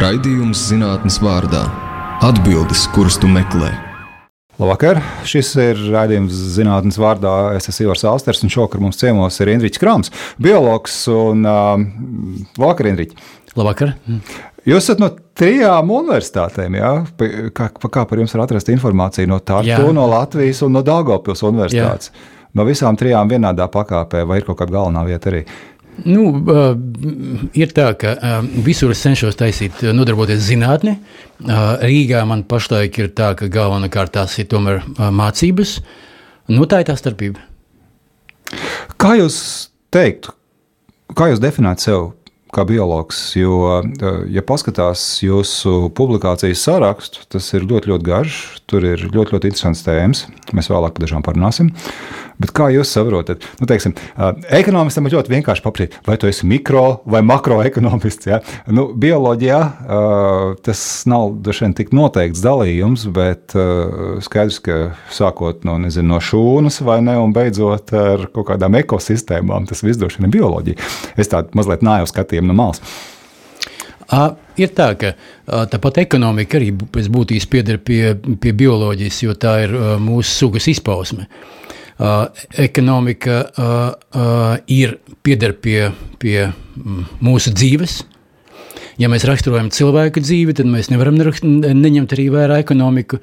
Raidījums zinātnes vārdā - atbildes, kuras tu meklē. Labvakar! Šis ir raidījums zinātnes vārdā. Es esmu Ivars Alsters, un šovakar mums ciemos ir Indričs Krāms, biologs. Un, uh, labvakar, Indriķi! Labvakar! Jūs esat no trijām universitātēm. Ja? Kā, kā par jums var atrast informāciju no Tartu, no Latvijas un no Dāngopils universitātes? Jā. No visām trijām vienādā pakāpē, vai ir kaut kāda galvenā vieta arī? Nu, uh, ir tā, ka uh, visur es cenšos taisīt, nodarboties zinātnē. Uh, Rīgā man pašlaik ir tā, ka galvenokārt tās ir tomēr uh, mācības. Nu, tā ir tā starpība. Kā jūs teiktu, kā jūs definētu sevi kā biologs? Jo, ja paskatās jūsu publikācijas sarakstu, tas ir ļoti, ļoti garš. Tur ir ļoti, ļoti interesants tēmas. Mēs vēlāk par dažām parunāsim. Bet kā jūs saprotat? Nu, teiksim, ekonomistam ir ļoti vienkārši paprasīt, vai tu esi mikro vai makroekonomists. Ja? Nu, bioloģijā tas nav dažiem tik noteikts dalījums, bet skaidrs, ka sākot no, nezinu, no šūnas vai ne, un beidzot ar kaut kādām ekosistēmām, tas viss droši vien ir bioloģija. Es tādu mazliet nāju skatījumu no malas. Uh, ir tā, ka uh, tāpat ekonomika arī pēc būtības pieder pie, pie bioloģijas, jo tā ir uh, mūsu sugas izpausme. Uh, ekonomika uh, uh, ir pieder pie, pie mm, mūsu dzīves. Ja mēs raksturojam cilvēku dzīvi, tad mēs nevaram neņemt arī vērā ekonomiku.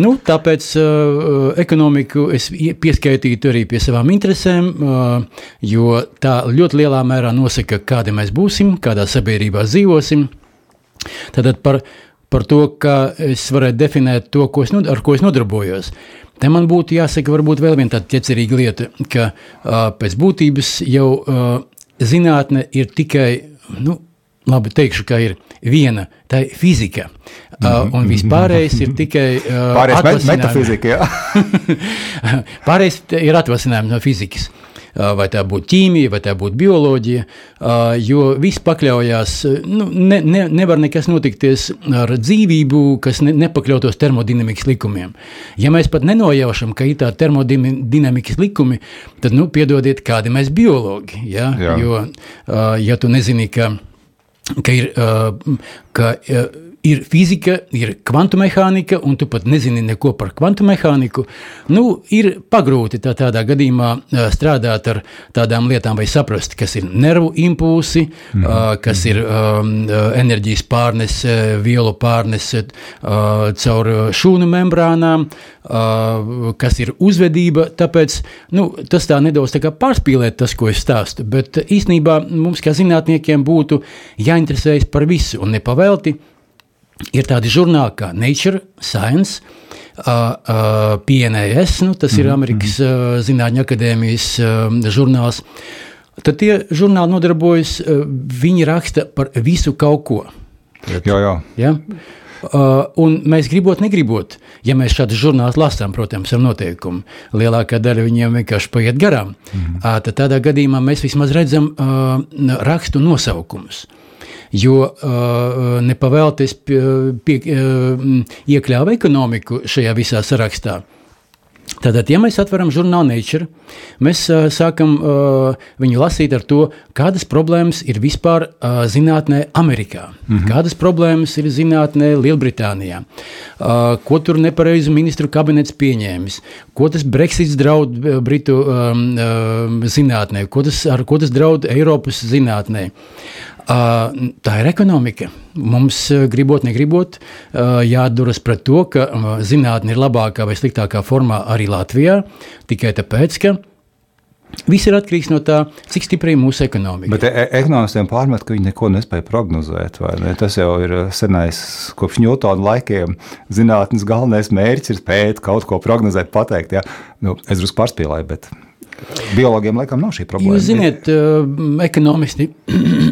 Nu, tāpēc uh, ekonomiku es pieskaitītu arī pie savām interesēm, uh, jo tā ļoti lielā mērā nosaka, kādi mēs būsim, kādā sabiedrībā dzīvosim. Tātad par, par to, kā es varētu definēt to, ko es, ar ko es nodarbojos. Te man būtu jāsaka, varbūt vēl viena tāda ķecerīga lieta, ka uh, pēc būtības jau uh, zinātne ir tikai, nu, labi teikšu, ka ir viena, tā ir fizika. Uh, un vispārējais ir tikai uh, pārējais metafizika. pārējais ir atvasinājums no fizikas. Uh, vai tā būtu ķīmija, vai tā būtu bioloģija, jo viss pakļaujās, nu, ne, ne, nevar nekas notikties ar dzīvību, kas ne, nepakļautos termodinamikas likumiem. Ja mēs pat nenojaušam, ka ir tādi termodinamikas likumi, tad, nu, piedodiet, kādi mēs biologi, ja? Jā. jo, ja tu nezini, ka, ka ir, ka ir fizika, ir kvantumehānika, un tu pat nezini neko par kvantumehāniku, nu, ir pagrūti tā, tādā gadījumā strādāt ar tādām lietām, vai saprast, kas ir nervu impulsi, mm. uh, kas ir um, enerģijas pārnese, vielu pārnese uh, caur šūnu membrānām, uh, kas ir uzvedība. Tāpēc nu, tas tā nedaudz tā pārspīlēt tas, ko es stāstu, bet īstenībā mums kā zinātniekiem būtu jāinteresējas par visu un nepavēlti ir tādi žurnāli kā Nature, Science, uh, uh, PNAS, nu, tas ir mhm, Amerikas uh, Zinātņu akadēmijas uh, žurnāls. Tad tie žurnāli nodarbojas, uh, viņi raksta par visu kaut ko. Jā, jā. Ja? Uh, un mēs gribot, negribot, ja mēs šādus žurnālus lasām, protams, ar noteikumu, lielākā daļa viņiem vienkārši paiet garām. Mm -hmm. uh, tad tādā gadījumā mēs vismaz redzam uh, rakstu nosaukumus. Uh, jo uh, nepavēlties pie, pie, uh, iekļāva ekonomiku šajā visā sarakstā. Tātad, ja mēs atveram žurnālu Nature, mēs uh, sākam uh, viņu lasīt ar to, kādas problēmas ir vispār uh, zinātnē Amerikā, mm -hmm. kādas problēmas ir zinātnē Lielbritānijā, uh, ko tur nepareizi ministru kabinets pieņēmis, ko tas Brexits draud Britu um, uh, zinātnē, ko tas, ar ko tas draud Eiropas zinātnē. Tā ir ekonomika. Mums, gribot, negribot, jāatduras pret to, ka zinātnē ir labākā vai sliktākā formā arī Latvijā, tikai tāpēc, ka Viss ir atkarīgs no tā, cik stipra ir mūsu ekonomika. Bet e, e ekonomistiem pārmet, ka viņi neko nespēja prognozēt. Ne? Tas jau ir senais, kopš Ņūtona laikiem. Zinātnes galvenais mērķis ir spēt kaut ko prognozēt, pateikt. Ja? Nu, es drusku pārspīlēju, bet Biologiem laikam nav šī problēma. Jūs zināt, ekonomisti,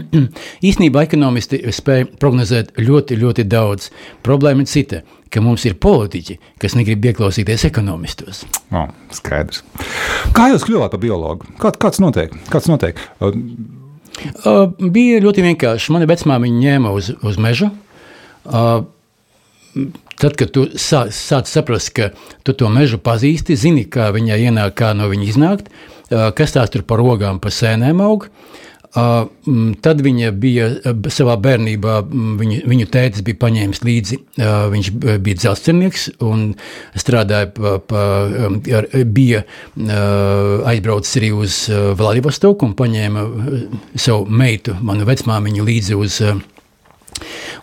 īstenībā ekonomisti spēj prognozēt ļoti, ļoti daudz. Problēma ir cita, ka mums ir politiķi, kas negrib ieklausīties ekonomistos. O, skaidrs. Kā jūs kļuvāt par biologu? Kā, kāds notiek? Kāds notiek? Uh, bija ļoti vienkārši. Mani vecmāmiņa ņēma uz, uz mežu. Uh, Tad, kad tu sāc, sāc saprast, ka tu to mežu pazīsti, zini, kā viņai ienāk, kā no viņa iznākt, kas tās tur par ogām, pa sēnēm aug, tad viņa bija savā bērnībā, viņu, viņu tētis bija paņēmis līdzi. Viņš bija dzelzceļnieks un strādāja, pa, pa, bija aizbraucis arī uz Vladivostoku un paņēma savu meitu, manu vecmāmiņu, līdzi uz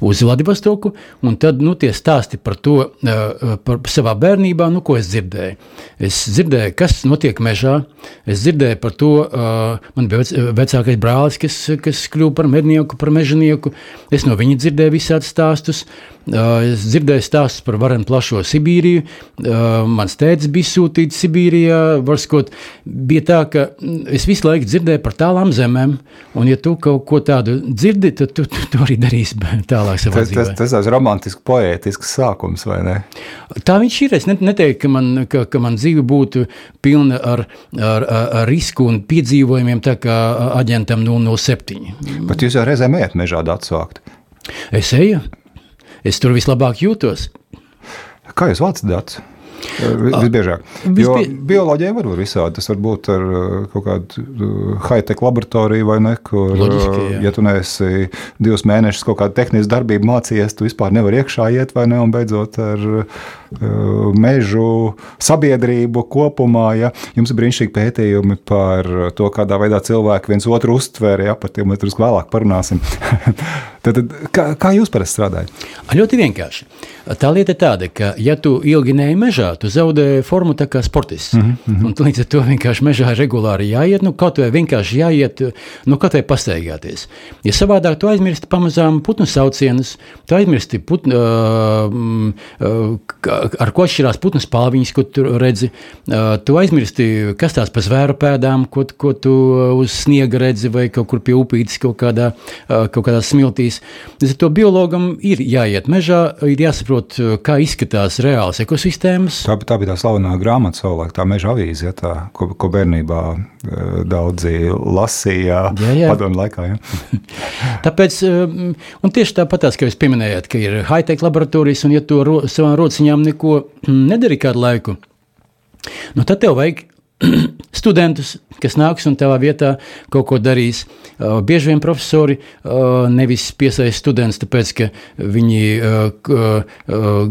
uz Vladivostoku, tad nu, tie stāsti par to uh, par savā bērnībā, nu, ko es dzirdēju. Es dzirdēju, kas notiek mežā, es dzirdēju par to, uh, man bija vec, vecākais brālis, kas, kas kļuva par mednieku, par mežanieku, es no viņa dzirdēju visādus stāstus, es dzirdēju stāstus par varenu plašo Sibīriju, mans tētis bija sūtīts Sibīrijā, varskot, bija tā, ka es visu laiku dzirdēju par tālām zemēm, un ja tu kaut ko tādu dzirdi, tad tu, tu, tu arī darīsi tālāk savā tas, dzīvē. Tas, tas ir romantisks, poētisks sākums, vai ne? Tā viņš ir. Es neteiktu, ka man, ka, ka man dzīve būtu pilna ar, ar, ar risku un piedzīvojumiem, tā kā aģentam 007. Bet jūs jau reizēm ejat mežā atsvākt. Es eju. Es tur vislabāk jūtos. Kā jūs vācat datus? Visbiežāk. Jo bioloģijai var būt visādi. Tas var būt ar kaut kādu high-tech laboratoriju vai ne, kur, Loģiski, jā. ja tu neesi divus mēnešus kaut kādu tehnisku darbību mācījies, tu vispār nevar iekšā iet vai ne, un beidzot ar mežu sabiedrību kopumā. Ja. Jums ir brīnišķīgi pētījumi par to, kādā veidā cilvēki viens otru uztver, ja par tiem mēs vēlāk parunāsim. tad, kā, kā jūs parasti strādājat? Ļoti vienkārši. Tā lieta ir tāda, ka, ja tu ilgi neej mežā, tu zaudē formu kā sportists. Mm -hmm. Un līdz ar to vienkārši mežā regulāri jāiet, nu, kaut vai vienkārši jāiet, nu, kaut vai pastaigāties. Ja savādāk tu aizmirsti pamazām putnu saucienus, tu aizmirsti, putnu, uh, uh, ar ko atšķirās putnu spalviņas, ko tu redzi, uh, tu aizmirsti, kas tās pa zvēru pēdām, ko, ko tu uz sniega redzi, vai kaut kur pie upītes kaut kādā, uh, kaut kādā smiltīs. Ar to biologam ir jāiet mežā, ir jāsaprot, saprot, eh, kā izskatās reāls ekosistēmas. Tā, tā bija tā slavenā grāmata, savulaik, tā meža avīze, ja, tā, ko, ko bērnībā eh, daudzi lasīja padomu laikā. Ja. Tāpēc, eh, un tieši tāpat, kā jūs pieminējāt, ka ir high-tech laboratorijas, un ja to ro, savām rociņām neko nedari kādu laiku, nu tad tev vajag studentus, kas nāks un tavā vietā kaut ko darīs. Uh, bieži vien profesori uh, nevis piesaista studentus, tāpēc ka viņi uh, uh,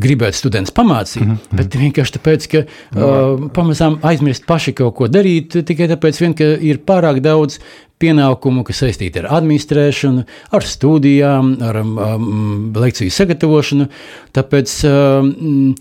gribētu studentus pamācīt, mm -hmm. bet vienkārši tāpēc, ka uh, pamazām aizmirst paši kaut ko darīt, tikai tāpēc, vien, ka ir pārāk daudz pienākumu, kas saistīti ar administrēšanu, ar studijām, ar um, lekciju sagatavošanu. Tāpēc, um,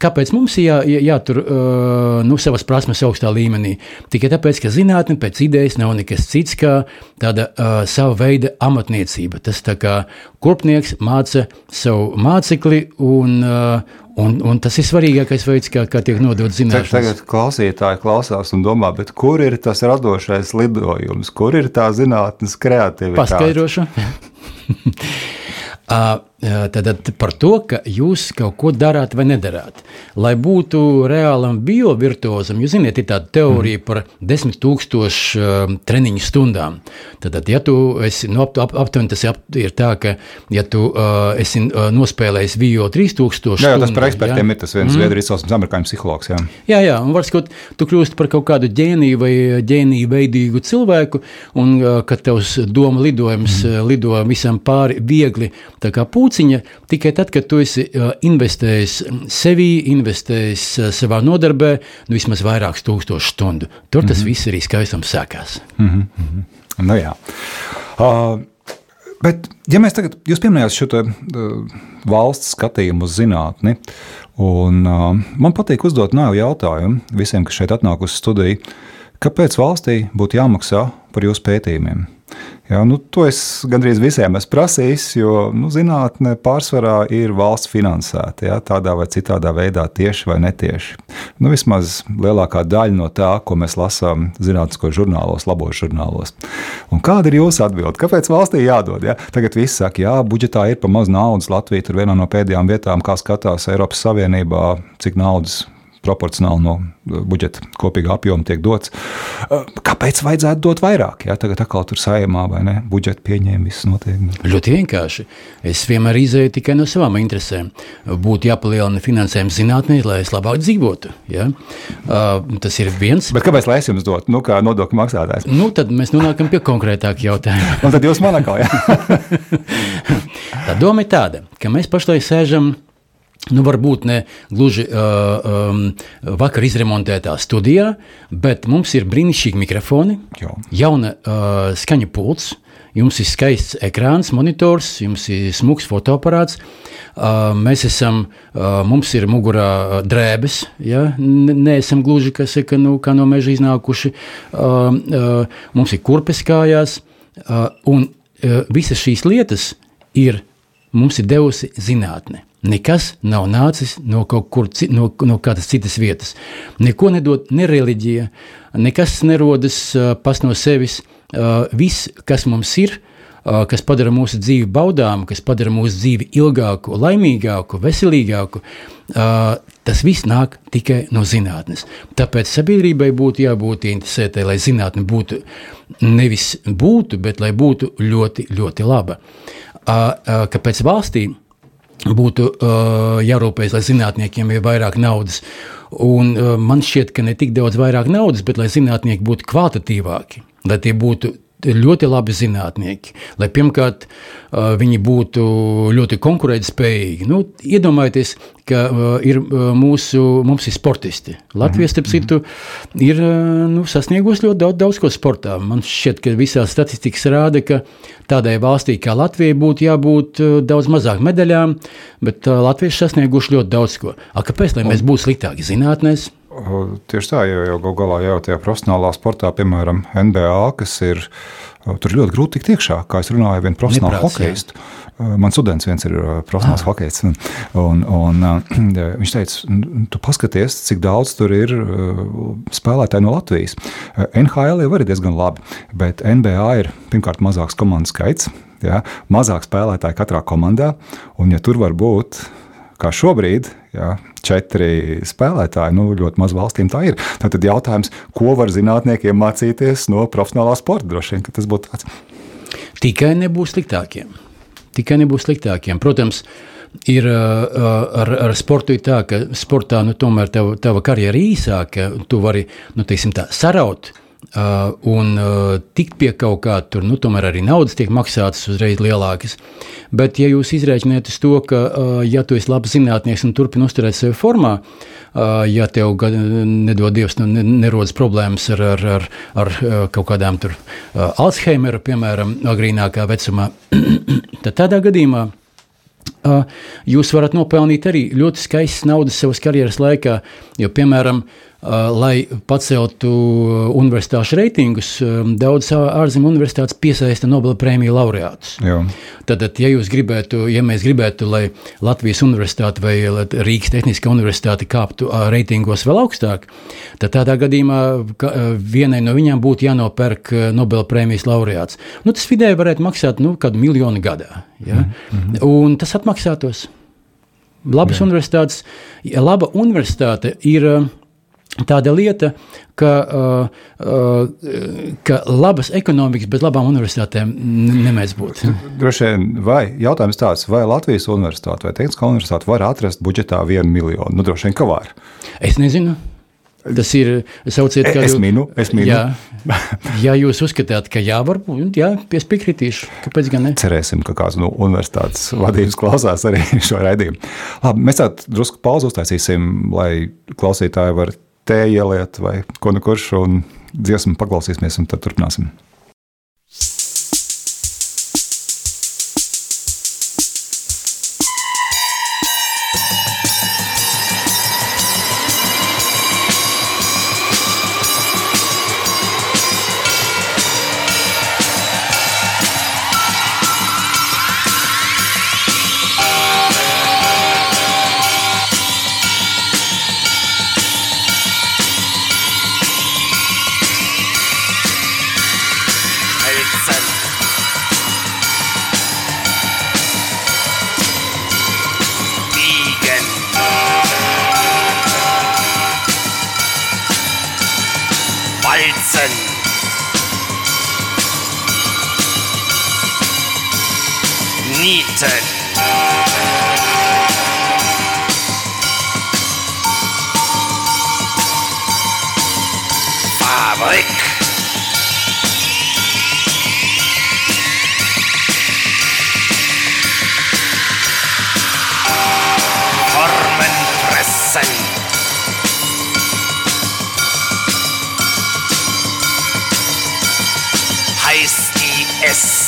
kāpēc mums jā, jā, jātur uh, nu, savas prasmes augstā līmenī? Tikai tāpēc, ka zinātne pēc idejas nav nekas cits kā tāda uh, sava veida amatniecība. Tas tā kā kurpnieks māca savu mācekli un, uh, Un, un tas ir svarīgākais veids, kā, kā tiek nodots zināšanas. Tagad klausītāji klausās un domā, kur ir tas radošais lidojums, kur ir tā zinātnes kreativitāte? Paskaidrošu. Tad par to, ka jūs kaut ko darāt vai nedarāt. Lai būtu reālam biovirtuozam, jūs zināt, ir tāda teorija mm. par desmit tūkstošu uh, treniņu stundām. Tad, ja tu esi, nu, ap, ap, aptuveni tas ir tā, ka, ja tu uh, esi uh, nospēlējis bio 3000 jā, jā, tas par ekspertiem jā. ir tas viens mm. Zviedrijas izcelsmes amerikāņu psihologs. Jā, jā, jā un var skot, tu kļūsti par kaut kādu ģēniju vai ģēniju veidīgu cilvēku, un uh, kad tavs doma lidojums mm. lido visam pāri viegli, tā kā pūlis, pūciņa tikai tad, kad tu esi investējis sevī, investējis savā nodarbē, nu, vismaz vairākas tūkstošas stundu. Tur tas mm -hmm. viss arī skaistums sākās. Mm -hmm. Nu, jā. uh, bet, ja mēs tagad, jūs pieminējāt šo te, uh, valsts skatījumu uz zinātni, un uh, man patīk uzdot nāvu jautājumu visiem, kas šeit atnāk uz studiju, kāpēc valstī būtu jāmaksā par jūsu pētījumiem? Jā, nu, to es gandrīz visiem esmu prasījis, jo nu, zinātnē pārsvarā ir valsts finansēta jā, tādā vai citādā veidā, tieši vai netieši. Nu, vismaz lielākā daļa no tā, ko mēs lasām zinātniskos žurnālos, labos žurnālos. Un kāda ir jūsu atbilde? Kāpēc valstī jādod? Jā? Tagad viss saka, jā, budžetā ir pa maz naudas. Latvija ir viena no pēdējām vietām, kā skatās Eiropas Savienībā, cik naudas proporcionāli no budžeta kopīgā apjoma tiek dots. Kāpēc vajadzētu dot vairāk? Jā, tagad atkal tur saimā vai ne? Budžeta pieņēma, viss notiek. Ļoti vienkārši. Es vienmēr izēju tikai no savām interesēm. Būtu jāpalielina finansējums zinātnē, lai es labāk dzīvotu. Ja? Uh, tas ir viens. Bet kāpēc lai es jums dotu, nu, kā nodokļu maksātājs? Nu, tad mēs nonākam pie konkrētāka jautājuma. Un tad jūs man atkal, jā. Tā doma ir tāda, ka mēs pašlaik sēžam Nu, varbūt ne gluži uh, um, vakar izremontētā studijā, bet mums ir brīnišķīgi mikrofoni, Jā. jauna uh, skaņa pults, jums ir skaists ekrāns, monitors, jums ir smags fotoaparāts. Uh, mēs esam, uh, mums ir mugurā drēbes, ja? neesam gluži kas, ka, nu, kā no meža iznākuši. Uh, uh, mums ir kurpes kājās, uh, un uh, visas šīs lietas ir mums ir devusi zinātne. Nekas nav nācis no kaut kur no, no kādas citas vietas. Neko nedod ne reliģija, nekas nerodas uh, pats no sevis. Uh, viss, kas mums ir, uh, kas padara mūsu dzīvi baudāmu, kas padara mūsu dzīvi ilgāku, laimīgāku, veselīgāku, tas viss nāk tikai no zinātnes. Tāpēc sabiedrībai būtu jābūt interesētai, lai zinātne būtu nevis būtu, bet lai būtu ļoti, ļoti laba. Kāpēc valstīm? Būtu uh, jārūpējas, lai zinātniekiem ir vairāk naudas. Un, uh, man šķiet, ka ne tik daudz vairāk naudas, bet lai zinātnieki būtu kvalitatīvāki, lai tie būtu ļoti labi zinātnieki, lai pirmkārt viņi būtu ļoti konkurētspējīgi. Nu, iedomājieties, ka ir mūsu, mums ir sportisti. Latvijas, starp citu, ir nu, sasniegusi ļoti daudz, daudz ko sportā. Man šķiet, ka visā statistikas rāda, ka tādai valstī kā Latvija būtu jābūt daudz mazāk medaļām, bet latvieši sasnieguši ļoti daudz ko. A, kāpēc, lai mēs būtu sliktāki zinātnēs? Tieši tā, jo gal galā jau tajā profesionālā sportā, piemēram, NBA, kas ir tur ļoti grūti tikt iekšā. Kā es runāju, viena profesionāla hokeistu. Mans students viens ir profesionāls ah. hokejs. Un, un, un, viņš teica, tu paskaties, cik daudz tur ir spēlētāji no Latvijas. NHL jau ir diezgan labi, bet NBA ir pirmkārt mazāks komandu skaits, ja, mazāk spēlētāji katrā komandā. Un, ja tur var būt kā šobrīd, jā, četri spēlētāji, nu, ļoti maz valstīm tā ir. Tad jautājums, ko var zinātniekiem mācīties no profesionālā sporta? Droši vien, tas būtu tāds. Tikai nebūs sliktākiem. Tikai nebūs sliktākiem. Protams, ir ar, ar sportu ir tā, ka sportā nu, tomēr tava, tava karjera īsāka, tu vari nu, teiksim, tā, saraut. Uh, un uh, tikt pie kaut kā tur, nu, tomēr arī naudas tiek maksātas uzreiz lielākas. Bet, ja jūs izrēķināt to, ka, uh, ja tu esi labs zinātnieks un turpini uzturēt sevi formā, uh, ja tev nedod Dievs, nu, nerodas problēmas ar, ar, ar, ar kaut kādām tur uh, Alzheimera, piemēram, agrīnākā vecumā, tad tādā gadījumā Uh, jūs varat nopelnīt arī ļoti skaistas naudas savas karjeras laikā. Jo, piemēram, uh, Uh, lai paceltu universitāšu reitingus, um, daudzas ārzemju universitātes piesaista Nobela prēmiju laureātus. Tad, ja, gribētu, ja mēs gribētu, lai Latvijas universitāte vai Rīgas Tehniskā universitāte kāptu uh, reitingos vēl augstāk, tad tādā gadījumā uh, vienai no viņām būtu jānopērk Nobela prēmijas laureāts. Nu, tas vidēji varētu maksāt nu, kādu miljonu gadā. Ja? Mm -hmm. Un tas atmaksātos. Labas Jā. universitātes, laba universitāte ir tāda lieta, ka, uh, uh, ka labas ekonomikas bez labām universitātēm nemēdz būt. Droši vien, vai jautājums tāds, vai Latvijas universitāte vai Tehniskā universitāte var atrast budžetā vienu miljonu? Nu, droši vien, ka var. Es nezinu. Tas ir sauciet, kā es minu. Es minu. Jā, ja jūs uzskatāt, ka jā, varbūt jā, piekritīšu. Kāpēc gan ne? Cerēsim, ka kāds no universitātes vadības klausās arī šo raidījumu. Labi, mēs tādu drusku pauzu uztaisīsim, lai klausītāji var tēju ieliet vai ko nu kurš, un dziesmu paklausīsimies, un tad turpināsim.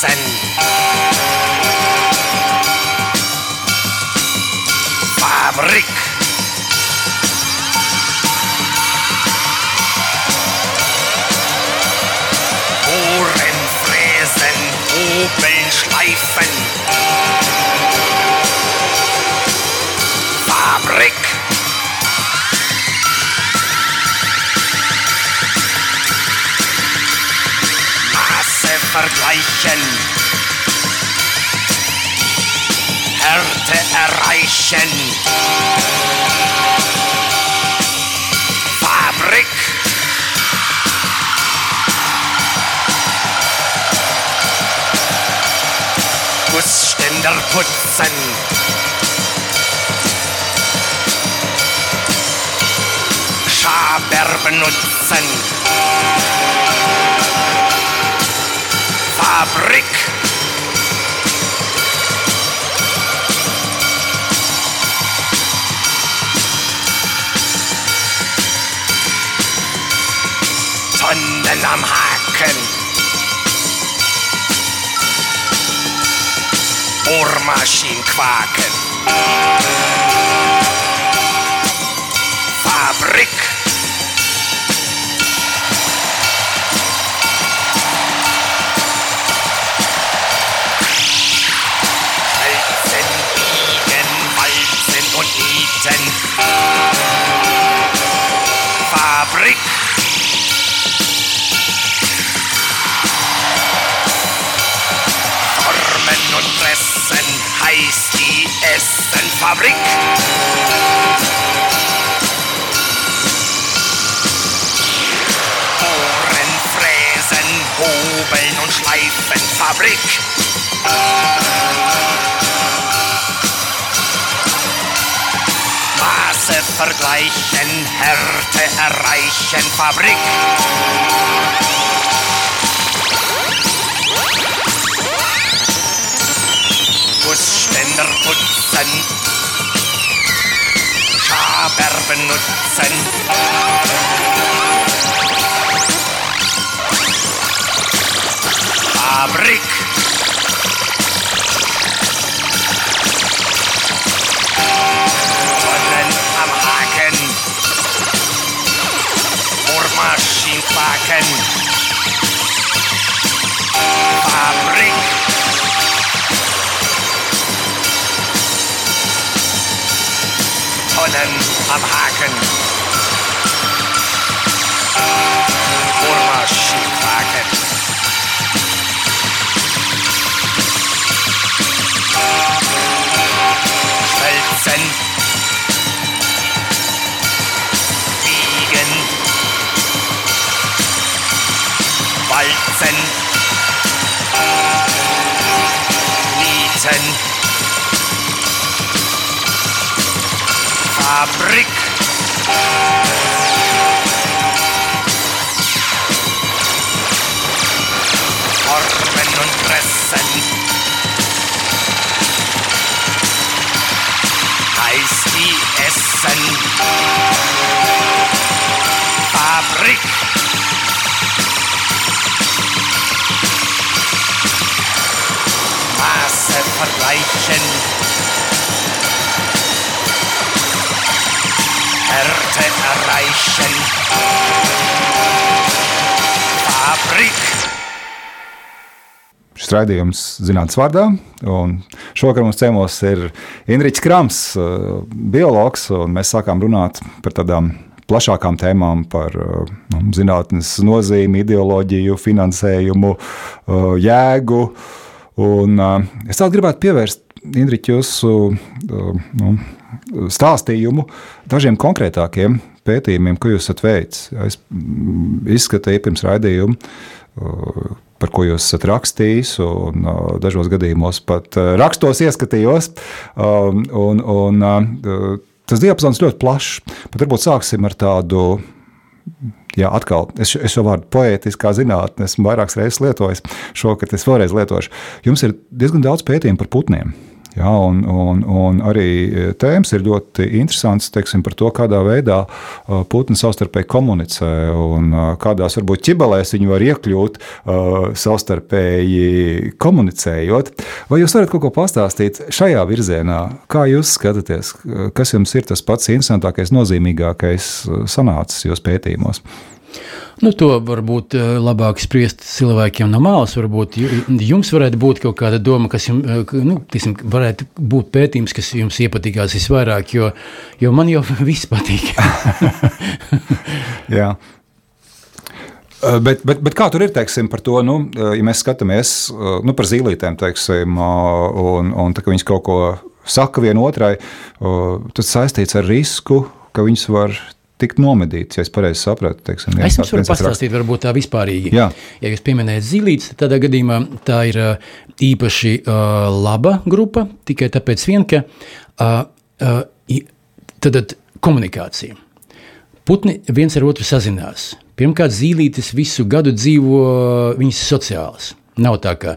Listen. Vergleichen. Härte erreichen. Fabrik. Gussständer putzen. Schaber benutzen. Fabrik. Tonnen am Haken. Bohrmaschinen quaken. Pressen heißt die Essenfabrik. Bohren, fräsen, hobeln und schleifen Fabrik. Maße vergleichen, Härte erreichen Fabrik. Gussständer putzen, Schaber benutzen. Fabrik. Tonnen am. Fabrik. Tonnen am Haken. Bohrmaschinen quaken. Schmelzen. Biegen. Walzen. Nieten. Fabrik. Formen und Pressen. heißt die Essen. Fabrik. Maße vergleichen. Härte erreichen. Fabrik. Šis raidījums zinātnīs vārdā. un Šovakar mums ciemos ir Inričs Krams, eh, biologs, un mēs sākām runāt par tādām plašākām tēmām par eh, nu, zinātnes nozīmi, ideoloģiju, finansējumu, eh, jēgu. Un, es tādu gribētu pievērst Indriķi jūsu nu, stāstījumu dažiem konkrētākiem pētījumiem, ko jūs esat veicis. Es mm, izskatīju pirms raidījuma par ko jūs esat rakstījis, un uh, dažos gadījumos pat uh, rakstos ieskatījos. Um, un, un, uh, tas diapazons ļoti plašs, bet varbūt sāksim ar tādu. Jā, atkal, es, es šo vārdu poētiskā zinātnē esmu vairākas reizes lietojis. Šogad es vēlreiz lietošu. Jums ir diezgan daudz pētījumu par putniem. Ja, un, un, un arī e, tēmas ir ļoti interesants teiksim, par to, kādā veidā e, putni savstarpēji komunicē un e, kādās varbūt ķibelēs viņi var iekļūt savstarpēji komunicējot. Vai jūs varat kaut ko pastāstīt šajā virzienā? Kā jūs skatāties, kas jums ir tas pats interesantākais, nozīmīgākais sanācis jūsu pētījumos? Nu, to varbūt eh, labāk spriest cilvēkiem no malas. Varbūt jums varētu būt kaut kāda doma, kas jums eh, nu, tisim, varētu būt pētījums, kas jums iepatīkās visvairāk, jo, jo man jau viss patīk. Jā. Eh, bet, bet, bet kā tur ir teiksim, par to, nu, ja mēs skatāmies nu, par zīlītēm, teiksim, un, un tā, viņas kaut ko saka vienotrai, tas saistīts ar risku, ka viņas var tikt nomedīts, ja es pareizi sapratu. Teiksim, es jums varu pastāstīt, varbūt tā vispārīgi. Jā. Ja jūs pieminējat zīlītes, tad tādā gadījumā tā ir īpaši uh, laba grupa, tikai tāpēc vien, ka uh, uh, tad komunikācija. Putni viens ar otru sazinās. Pirmkārt, zīlītes visu gadu dzīvo, viņas sociālas. Nav tā, ka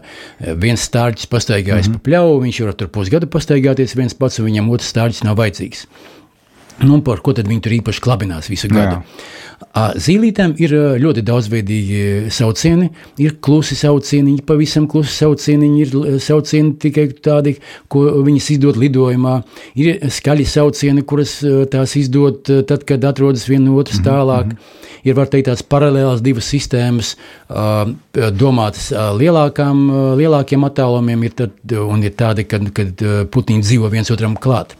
viens stārķis pastaigājas mm -hmm. pa pļauju, viņš var tur pusgadu pastaigāties viens pats, un viņam otrs stārķis nav vajadzīgs. Nu, par ko tad viņi tur īpaši klabinās visu gadu? Jā. Zīlītēm ir ļoti daudzveidīgi saucieni. Ir klusi saucieni, pavisam klusi saucieni, ir saucieni tikai tādi, ko viņas izdod lidojumā. Ir skaļi saucieni, kuras tās izdod tad, kad atrodas viena otras mhm, tālāk. Mm -hmm. Ir var teikt tās paralēlās divas sistēmas, domātas lielākām, lielākiem attālumiem, ir tad, un ir tādi, kad, kad putniņi dzīvo viens otram klāt.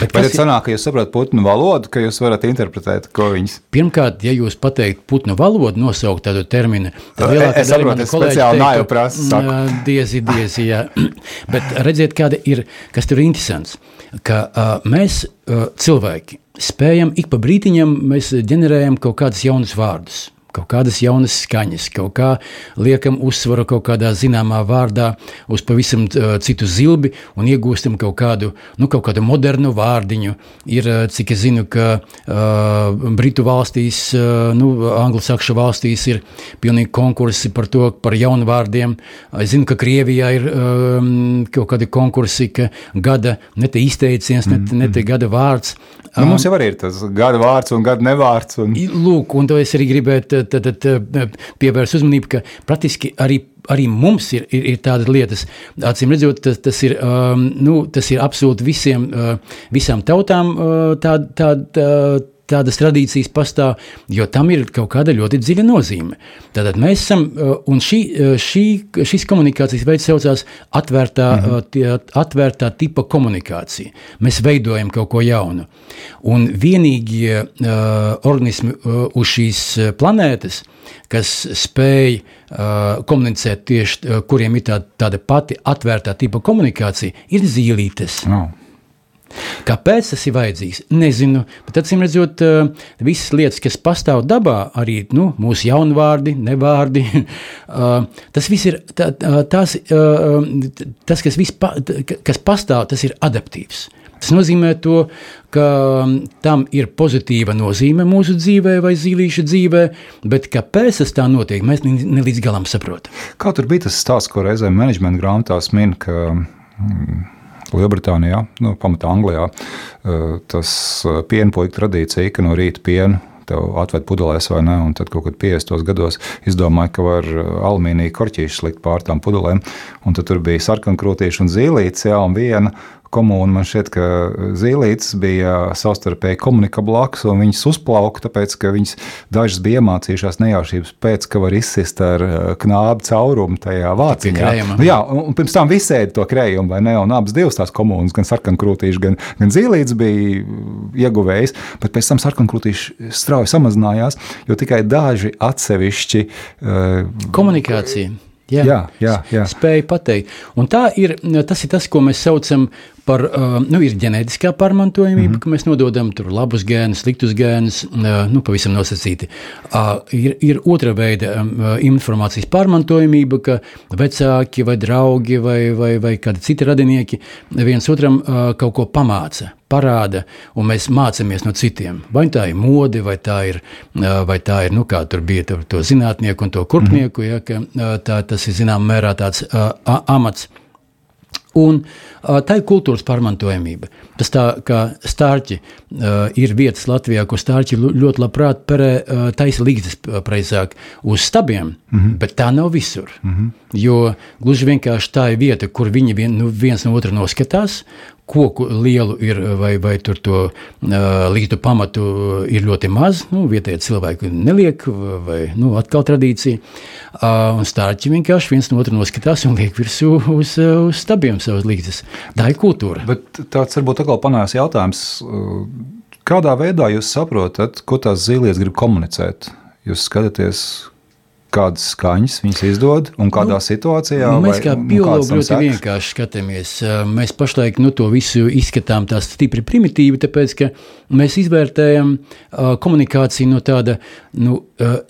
Bet Vai tas sanāk, ka jūs saprotat putnu valodu, ka jūs varat interpretēt, ko viņas? Pirmkārt, ja jūs pateikt putnu valodu, nosaukt tādu terminu, tad lielākā daļa manu kolēģi teikt, prasa, diezi, diezi, jā. Bet redziet, kāda ir, kas tur ir interesants, ka uh, mēs uh, cilvēki spējam ik pa brītiņam, mēs ģenerējam kaut kādus jaunus vārdus kaut kādas jaunas skaņas, kaut kā liekam uzsvaru kaut kādā zināmā vārdā uz pavisam citu zilbi un iegūstam kaut kādu, nu, kaut kādu modernu vārdiņu. Ir, cik es zinu, ka uh, Britu valstīs, uh, nu, anglosakšu valstīs ir pilnīgi konkursi par to, par jaunu vārdiem. Es zinu, ka Krievijā ir um, kaut kādi konkursi, ka gada ne te izteiciens, ne, ne te gada vārds. Nu, mums jau arī ir tas gada vārds un gada nevārds. Un... Lūk, un to es arī gribētu tad, tad, pievērst uzmanību, ka praktiski arī arī mums ir, ir, ir tādas lietas. Acīm redzot, tas, tas, ir, um, nu, tas ir absolūti visiem, uh, visām tautām uh, tā, tā, tā, tādas tradīcijas pastāv, jo tam ir kaut kāda ļoti dziļa nozīme. Tātad mēs esam, uh, un šī, uh, šī, šis komunikācijas veids saucās atvērtā, mm -hmm. atvērtā tipa komunikācija. Mēs veidojam kaut ko jaunu. Un vienīgie uh, organismi uh, uz šīs planētas, kas spēj uh, komunicēt tieši, uh, kuriem ir tā, tāda pati atvērtā tipa komunikācija, ir zīlītes. Oh. Kāpēc tas ir vajadzīgs? Nezinu, bet acīm redzot, eh, visas lietas, kas pastāv dabā, arī nu, mūsu jaunvārdi, nevārdi, eh, tas viss ir tā, tās, eh, tas, kas, pa, kas pastāv, tas ir adaptīvs. Tas nozīmē, to, ka mm, tam ir pozitīva nozīme mūsu dzīvē vai zīlīša dzīvē, bet kāpēc tas tā notiek, mēs ne, līdz galam saprotam. Kā tur bija tas stāsts, ko reizēm menedžmenta grāmatās min, ka mm, Lielbritānijā, nu, pamatā Anglijā, eh, tas eh, pienpuika tradīcija, ka no rīta pienu tev atved pudelēs vai ne, un tad kaut kad 50. gados izdomāja, ka var eh, alumīnija korķīšus likt pār tām pudelēm, un tad tur bija sarkankrūtīši un zīlītes, jā, un viena komūna. Man šķiet, ka zīlītes bija savstarpēji komunikablākas, un viņas uzplauka, tāpēc, ka viņas dažas bija iemācījušās nejaušības pēc, ka var izsist ar eh, knābu caurumu tajā vāciņā. Nu, jā, un pirms tam visi ēda to krējumu, vai ne? Un abas divas tās komunas, gan sarkankrūtīši, gan, gan zīlītes bija ieguvējis, bet pēc tam sarkankrūtīši strauji samazinājās, jo tikai daži atsevišķi uh, komunikācija Jā, Jā, jā, jā. spēja pateikt. Un tā ir, tas ir tas, ko mēs saucam par, uh, nu, ir ģenētiskā pārmantojamība, mm -hmm. ka mēs nododam tur labus gēnus, sliktus gēnus, uh, nu, pavisam nosacīti. Uh, ir, ir otra veida uh, informācijas pārmantojamība, ka vecāki vai draugi vai, vai, vai kādi citi radinieki viens otram uh, kaut ko pamāca, parāda, un mēs mācāmies no citiem. Vai tā ir mode, vai tā ir, uh, vai tā ir nu, kā tur bija to, to zinātnieku un to kurpnieku, mm -hmm. ja, ka uh, tā, tas ir zināmā mērā tāds uh, amats. Un uh, tā ir kultūras pārmantojamība. Tas tā kā stārķi uh, ir vietas Latvijā, kur stārķi ļoti labprāt perē uh, taisa līgzes precīzāk uz stabiem, mm -hmm. bet tā nav visur. Mm -hmm. Jo gluži vienkārši tā ir vieta, kur viņi vien, nu, viens no otra noskatās, koku lielu ir vai, vai tur to uh, līgtu pamatu ir ļoti maz. Nu, vietējie cilvēki neliek, vai nu, atkal tradīcija. Uh, un stārķi vienkārši viens no otra noskatās un liek virsū uz, uz stabiem savas līgzes. Tā ir kultūra. Bet tāds varbūt atkal panāks jautājums, kādā veidā jūs saprotat, ko tās zīlietes grib komunicēt? Jūs skatāties, kādas skaņas viņas izdod un kādā situācijā. Nu, mēs kā un biologi ļoti sekas? vienkārši skatāmies. Mēs pašlaik nu, to visu izskatām tā stipri primitīvi, tāpēc ka mēs izvērtējam komunikāciju no tāda nu,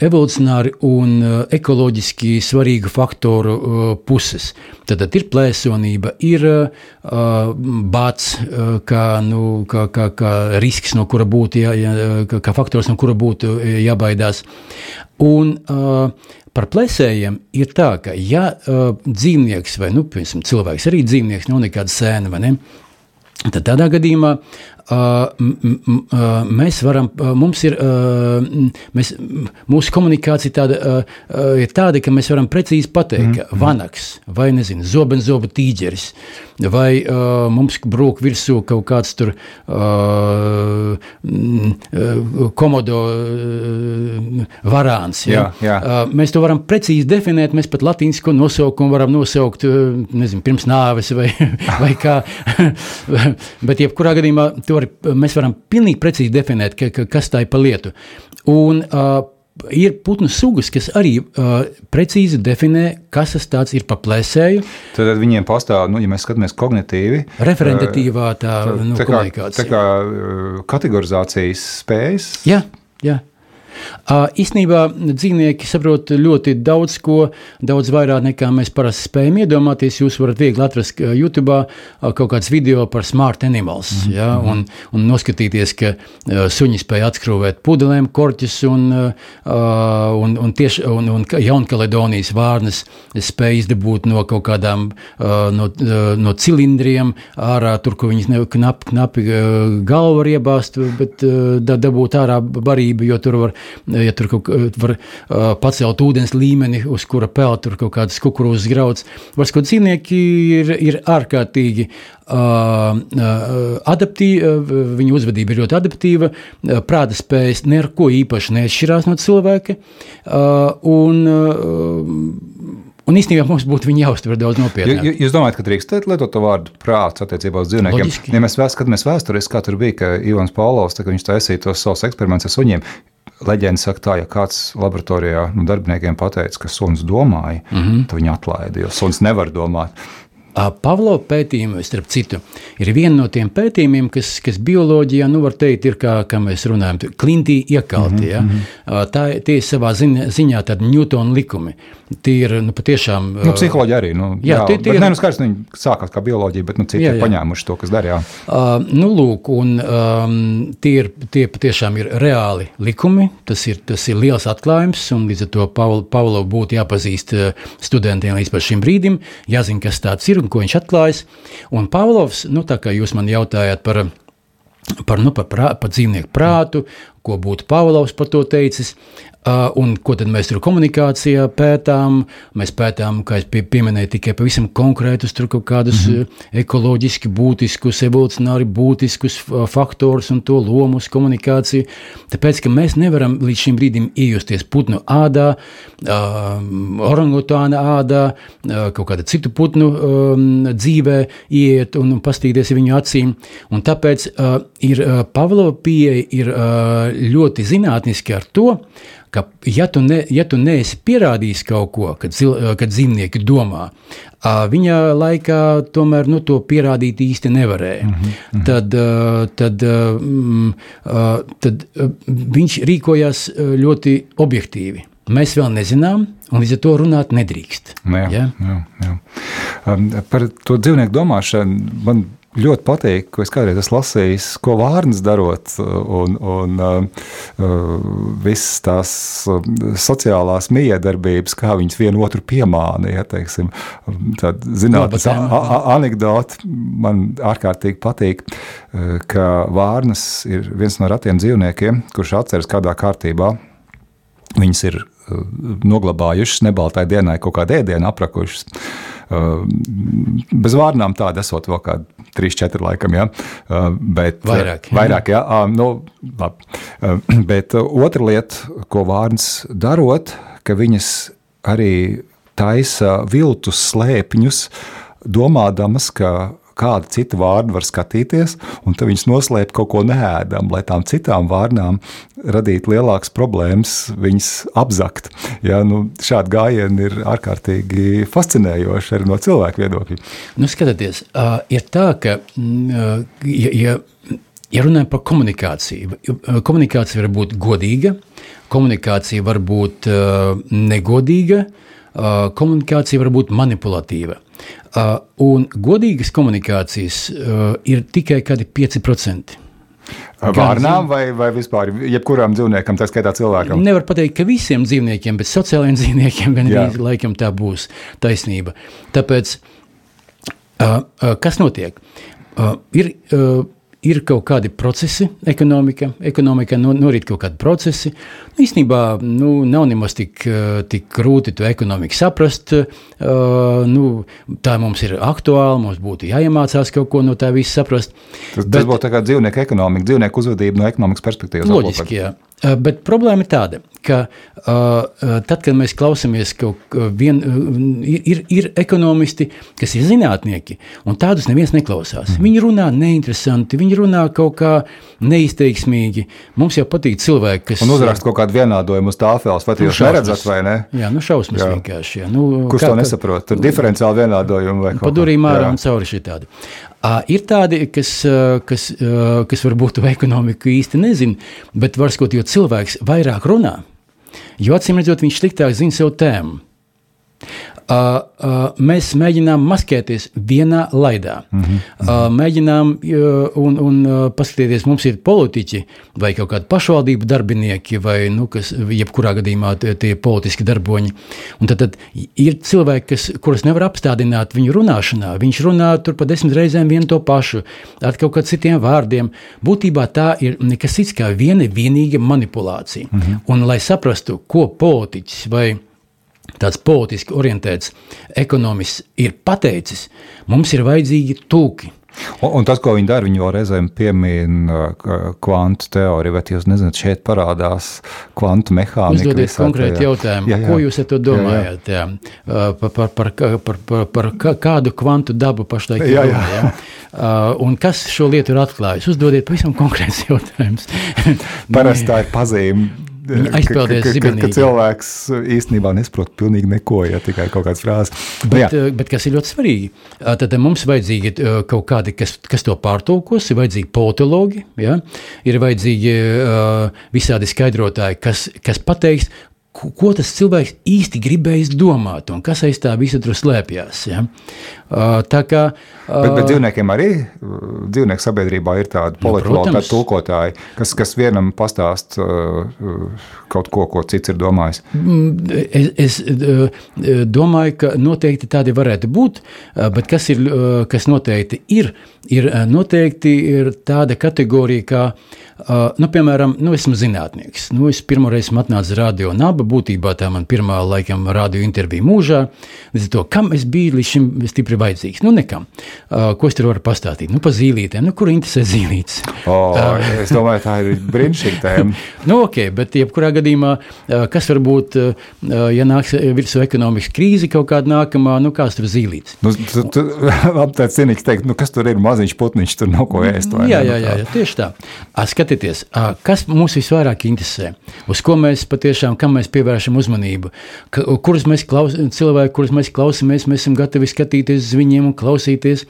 evolucionāri un ekoloģiski svarīgu faktoru puses. Tad ir plēsonība, ir bats, kā, nu, kā, kā, kā risks, no kura būtu jā, jā, kā, faktors, no kura būtu jābaidās. Un, uh, Par plēsējiem ir tā, ka, ja uh, dzīvnieks vai nu, piemēram, cilvēks arī dzīvnieks nav nekāda sēna, ne? Tad tādā gadījumā mēs varam, mums ir, mēs, mūsu komunikācija tāda, ir tāda, ka mēs varam precīzi pateikt, mm. ka vanaks vai, nezinu, zobenzoba tīģeris, vai mums brūk virsū kaut kāds tur komodo varāns. Jā, jā. Uh, mēs to varam precīzi definēt, mēs pat latīnisko nosaukumu varam nosaukt, nezinu, pirms nāves vai, vai kā. Bet jebkurā gadījumā to var, mēs varam pilnīgi precīzi definēt, ka, ka, kas tā ir pa lietu. Un, uh, Ir putnu sugas, kas arī uh, precīzi definē, kas tas ir pa plēsēju, Tad viņiem pastāv, nu, ja mēs skatāmies kognitīvi, referentatīvā tā, tā, nu, tā, kā, komunikācija. tā kā kategorizācijas spējas. Jā, jā. Īstenībā dzīvnieki saprot ļoti daudz ko, daudz vairāk nekā mēs parasti spējam iedomāties. Jūs varat viegli atrast YouTube kaut kāds video par smart animals, mm -hmm. ja, un, un noskatīties, ka suņi spēj atskrūvēt pudelēm, korķus un, un, un, tieši, un, un ka Jaunkaledonijas vārnas spēj izdabūt no kaut kādām no, no cilindriem ārā, tur, kur viņas ne- knapi, knapi galvu var iebāzt, bet da, dabūt ārā barību, jo tur var, ja tur kaut kā var uh, pacelt ūdens līmeni, uz kura peld tur kaut kādas kukurūzas grauds. Var sakot, dzīvnieki ir, ir ārkārtīgi uh, adaptīvi, viņu uzvedība ir ļoti adaptīva, prāta spējas neko īpaši neatšķirās no cilvēka, un, un īstenībā mums būtu jāuztver daudz nopietnāk. Jūs domājat, ka drīkst lietot to vārdu prāts attiecībā uz dzīvniekiem? Loģiski. Ja mēs skatāmies vēsturiski, kā tur bija, ka Ivans Paulovs, tā, viņš taisīja tos savus eksperimentus ar suņiem, leģenda saka tā, ja kāds laboratorijā nu, darbiniekiem pateica, ka suns domāja, mm. -hmm. tad viņi atlaida, jo suns nevar domāt. Ā, Pavlova pētījumi, starp citu, ir viena no tiem pētījumiem, kas, kas bioloģijā, nu, var teikt, ir kā, kā mēs runājam, klintī iekalti. Mm -hmm. ja? Ā, Tā, tie ir savā ziņā, ziņā tādi Newtona likumi. Tie ir nu, patiešām. Nu, psiholoģija arī. Nu, jā, jā, tie- tie, ir- ne, nu, skaidrs, viņi sākās kā bioloģija, bet nu, citi Jā, ir jā. paņēmuši to, kas darīja. Uh, nu, lūk, un, um, tie, ir, tie patiešām ir reāli likumi. Tas ir, tas ir liels atklājums, un līdz ar to Paul, Paulo būtu jāpazīst studentiem līdz šim brīdim, jāzina, kas tāds ir un ko viņš atklājas. Un Pavlovs, nu, tā kā jūs man jautājāt par, par, nu, par, prā, par dzīvnieku prātu, ko būtu Pavlovs par to teicis. Uh, un ko tad mēs tur komunikācijā pētām? Mēs pētām, kā jau pie, pieminēju, tikai pavisam konkrētus, tur kaut kādus mm -hmm. ekoloģiski būtiskus, evolucionāri būtiskus uh, faktorus un to lomu uz komunikāciju. Tāpēc, ka mēs nevaram līdz šim brīdim iejusties putnu ādā, orangutāna ādā, kaut kāda citu putnu um, dzīvē, iet un, pastīties viņu acīm. Un tāpēc ir Pavlova pieeja ir ļoti zinātniski ar to, ka, ja tu, ne, ja tu neesi pierādījis kaut ko, kad, zil, kad dzīvnieki domā, viņa laikā tomēr nu, to pierādīt īsti nevarēja. Mm -hmm. tad, tad, mm, tad viņš rīkojās ļoti objektīvi. Mēs vēl nezinām, un līdz ar to runāt nedrīkst. Jā, Ja? jā, jā. Par to dzīvnieku domāšanu man ļoti patīk, ko es kādreiz esmu lasījis, ko vārnas darot, un, un uh, uh, visas tās uh, sociālās miedarbības, kā viņas vienu otru piemāna. Ja, teiksim, Tāda zinātnes Laba tēma. a- a- anekdote man ārkārtīgi patīk, uh, ka vārnas ir viens no retiem dzīvniekiem, kurš atceras kādā kārtībā. Viņas ir uh, noglabājušas nebaltai dienai kaut kādu ēdienu, aprakušas. Uh, Bez vārnām tāda esot vēl kāda 3, 4 laikam, ja? Uh, bet, Vairāk, jā. Vairāk. Uh, Nu, labi. Uh, Bet uh, otra lieta, ko vārns darot, ka viņas arī taisa viltus slēpņus, domādamas, ka kāda cita vārna var skatīties, un tad viņas noslēp kaut ko neēdam, lai tām citām vārnām radītu lielākas problēmas, viņas apzakt. Ja, nu, šādi gājieni ir ārkārtīgi fascinējoši arī no cilvēku viedokļa. Nu, skatieties, uh, ir tā, ka, uh, ja, ja, ja runājam par komunikāciju, komunikācija var būt godīga, komunikācija var būt uh, negodīga, uh, komunikācija var būt manipulatīva. Uh, un godīgas komunikācijas uh, ir tikai kādi 5%. Vārnām vai, vai vispār jebkuram dzīvniekam, tā skaitā cilvēkam? Nevar pateikt, ka visiem dzīvniekiem, bet sociālajiem dzīvniekiem gan Jā. arī laikam tā būs taisnība. Tāpēc, uh, kas notiek? Ir, ir kaut kādi procesi, ekonomika, ekonomikā no, norit kaut kādi procesi. Nu, īstenībā nu, nav nemaz tik, uh, tik grūti to ekonomiku saprast. Uh, nu, tā mums ir aktuāla, mums būtu jāiemācās kaut ko no tā visa saprast. Tas, tas būtu kā dzīvnieku ekonomika, dzīvnieku uzvedība no ekonomikas perspektīvas. Loģiski, jā. Uh, Bet problēma ir tāda, ka uh, uh, tad, kad mēs klausāmies kā vien, ir, ir, ekonomisti, kas ir zinātnieki, un tādus neviens neklausās. Mm. Viņi runā neinteresanti, viņi runā kaut kā neizteiksmīgi. Mums jau patīk cilvēki, kas Un uzrakst kaut kādu vienādojumu uz tāfeles, vai Nu, jūs šausmas. neredzat, vai ne? Jā, nu šausmas Jā. vienkārši. Jā. Nu, Kurš kā- to nesaprot? Tur diferenciāli vienādojumi vai kaut Pa durvīm ārā Jā. un cauri. Uh, ir tādi, kas, kas, kas varbūt to ekonomiku īsti nezina, bet var skot, jo cilvēks vairāk runā, jo acīm redzot, viņš sliktāk zina savu tēmu. Uh, uh, mēs mēģinām maskēties vienā laidā. Mm -hmm. mēģinām, un, un paskatieties, mums ir politiķi vai kaut kādi pašvaldību darbinieki, vai nu, kas, jebkurā gadījumā tie, tie politiski darboņi. Un tad, tad ir cilvēki, kas, kurus nevar apstādināt viņu runāšanā. Viņš runā tur pa desmit reizēm vienu to pašu, ar kaut kādiem citiem vārdiem. Būtībā tā ir nekas cits kā viena vienīga manipulācija. Mm -hmm. Un, lai saprastu, ko politiķis vai tāds politiski orientēts ekonomists ir pateicis, mums ir vajadzīgi tūki. Un, un tas, ko viņi dara, viņi vēl reizēm piemina uh, kvantu teoriju, bet jūs nezināt, šeit parādās kvantu mehānika. Uzdodiet konkrēti jautājumu, Jā, jā. ko jūs ar to domājat? Jā, jā. Par, par, par, par, par, par, par kā- kādu kvantu dabu pašlaik Jā, jā. jā? Uh, Un kas šo lietu ir atklājis? Uzdodiet pavisam konkrēts jautājums. Parasti tā ir pazīme. Viņi ka- aizpeldēs ka- ka- zibenīgi. Cilvēks īstenībā nesaprot pilnīgi neko, ja tikai kaut kādas frāzes. Bet, eh, bet kas ir ļoti svarīgi, eh, tad mums vajadzīgi kaut kādi, kas, kas to pārtulkos, ir vajadzīgi politologi, ja? ir vajadzīgi uh, visādi skaidrotāji, kas, kas pateiks, ko, ko tas cilvēks īsti gribējis domāt un kas aiz tā visa tur slēpjas. Ja? Uh, kā uh, Bet, bet dzīvniekiem arī dzīvnieku sabiedrībā ir tādi protams. tādi tulkotāji, kas, kas vienam pastāst uh, kaut ko, ko cits ir domājis. Mm, Es, es domāju, ka noteikti tādi varētu būt, bet kas, ir, kas noteikti ir, ir noteikti ir tāda kategorija, kā, nu, piemēram, nu, esmu zinātnieks. Nu, es pirmoreiz esmu atnācis radio nabu laba. Būtībā tā man pirmā laikam radio intervija mūžā. Līdz ar to, kam es biju līdz šim stipri vajadzīgs? Nu, nekam. Uh, ko es tur varu pastāstīt? Nu, pa zīlītēm. Nu, kur interesē zīlītes? O, es domāju, tā ir brīnišķīga tēma. nu, ok, bet jebkurā gadījumā, uh, kas var būt, uh, ja nāks virsū ekonomikas krīze kaut kāda nākamā, nu, kāds tur zīlītes? Nu, tu, tu, labi, tāds ciniks teikt, nu, kas tur ir maziņš putniņš, tur nav ko ēst. vai Jā, jā, Nu, jā, jā, tieši tā. À, skatieties, à, kas mūs visvairāk interesē, uz ko mēs patiešām kam mēs pievēršam uzmanību, ka, kurus mēs klaus, cilvēki, kurus mēs klausāmies, mēs esam gatavi skatīties uz viņiem un klausīties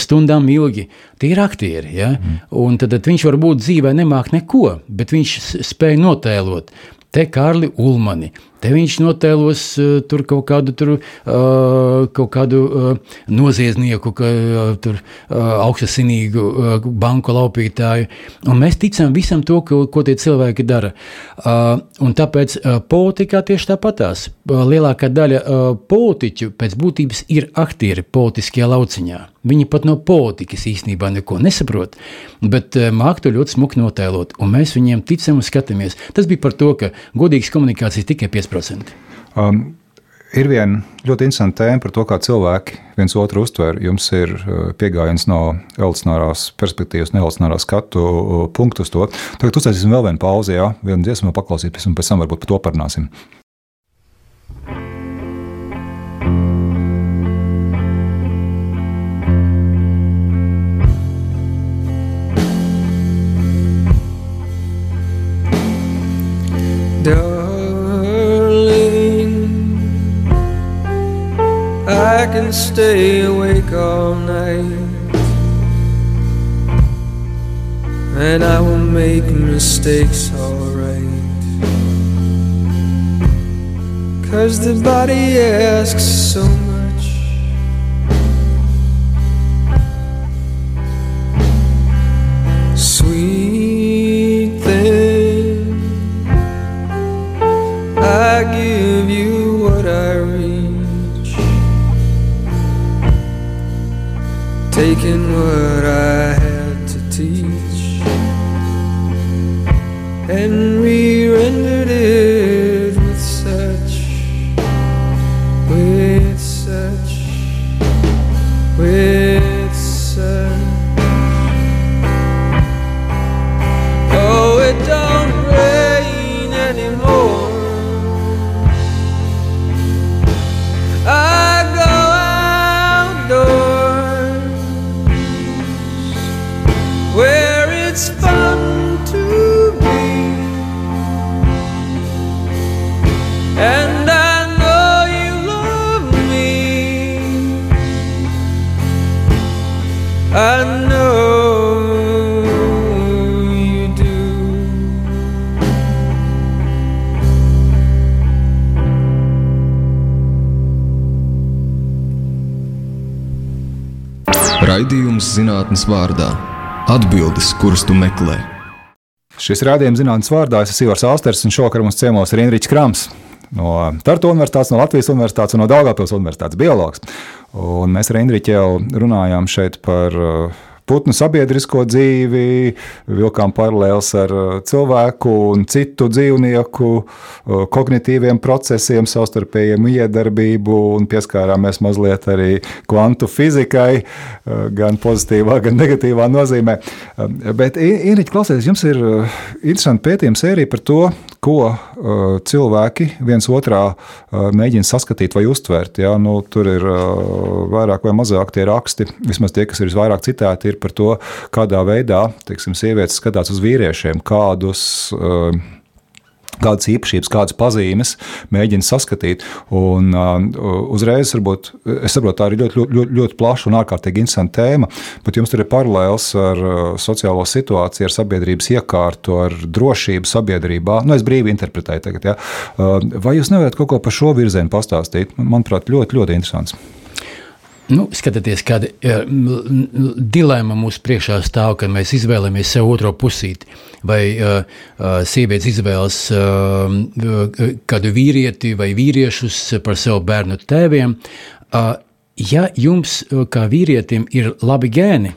stundām ilgi. Tie ir aktieri, ja? mm. un tad, tad viņš varbūt dzīvē nemāk neko, bet viņš s- spēj notēlot. Te Kārli Ulmani, te viņš notēlos uh, tur kaut kādu, tur, uh, kaut kādu uh, noziedznieku, ka, uh, tur, uh, augstasinīgu uh, banku laupītāju. Un mēs ticam visam to, ko, ko tie cilvēki dara. Uh, tāpēc uh, politikā tieši tāpatās. Uh, lielākā daļa uh, politiķu pēc būtības ir aktieri politiskajā lauciņā. Viņi pat no politikas īstenībā neko nesaprot, bet uh, māk to ļoti smuki notēlot, un mēs viņiem ticam un skatāmies. Tas bija par to, ka godīgas komunikācijas tikai 5%. Um, ir viena ļoti interesanta tēma par to, kā cilvēki viens otru uztver. Jums ir uh, pieejams no evolucionārās perspektīvas, no evolucionārā skatu uh, punktu uz to. Tagad uztaisīsim vēl vienu pauzi, jā, vienu dziesmu paklausīties, un pēc tam varbūt par to parunāsim. Darling, I can stay awake all night and I will make mistakes alright. Cause the body asks so much. Sweet thing. I give what I had to teach, and re-rendered Raidījums zinātnes vārdā - atbildes, kuras tu meklē. Šis rādījums zinātnes vārdā es esmu Ivars Alsters, un šovakar mums ciemos ir Inričs Krams. No Tartu Universitātes, no Latvijas Universitātes un no Daugavpils Universitātes biologs. Un mēs ar Indriķu jau runājām šeit par uh, putnu sabiedrisko dzīvi, vilkām paralēlus ar uh, cilvēku un citu dzīvnieku uh, kognitīviem procesiem, savstarpējiem iedarbību un pieskārāmies mazliet arī kvantu fizikai, uh, gan pozitīvā, gan negatīvā nozīmē. Um, Bet, Inriķi, klausieties, jums ir interesanti pētījuma sērija par to, ko uh, cilvēki viens otrā uh, mēģina saskatīt vai uztvert. Ja? Nu, tur ir uh, vairāk vai mazāk tie raksti, vismaz tie, kas ir visvairāk citēti, ir par to, kādā veidā teiksim, sievietes skatās uz vīriešiem, kādus. Kādas īpašības, kādas pazīmes mēģina saskatīt. Un, uh, uzreiz, varbūt, es saprotu, tā ir ļoti, ļoti, ļoti, ļoti plaša un ārkārtīgi interesanta tēma, bet jums tur ir paralēls ar uh, sociālo situāciju, ar sabiedrības iekārtu, ar drošību sabiedrībā. Nu, es brīvi interpretēju tagad. Ja? Uh, vai jūs nevarat kaut ko par šo virzienu pastāstīt? Manuprāt, ļoti, ļoti interesants. Nu, skatieties, kāda uh, dilemma mūsu priekšā stāv, kad mēs izvēlamies sev otro pusīti. Vai uh, uh, sievietes izvēlas uh, kādu vīrieti vai vīriešus par savu bērnu tēviem. Uh, ja jums, uh, kā vīrietim, ir labi gēni,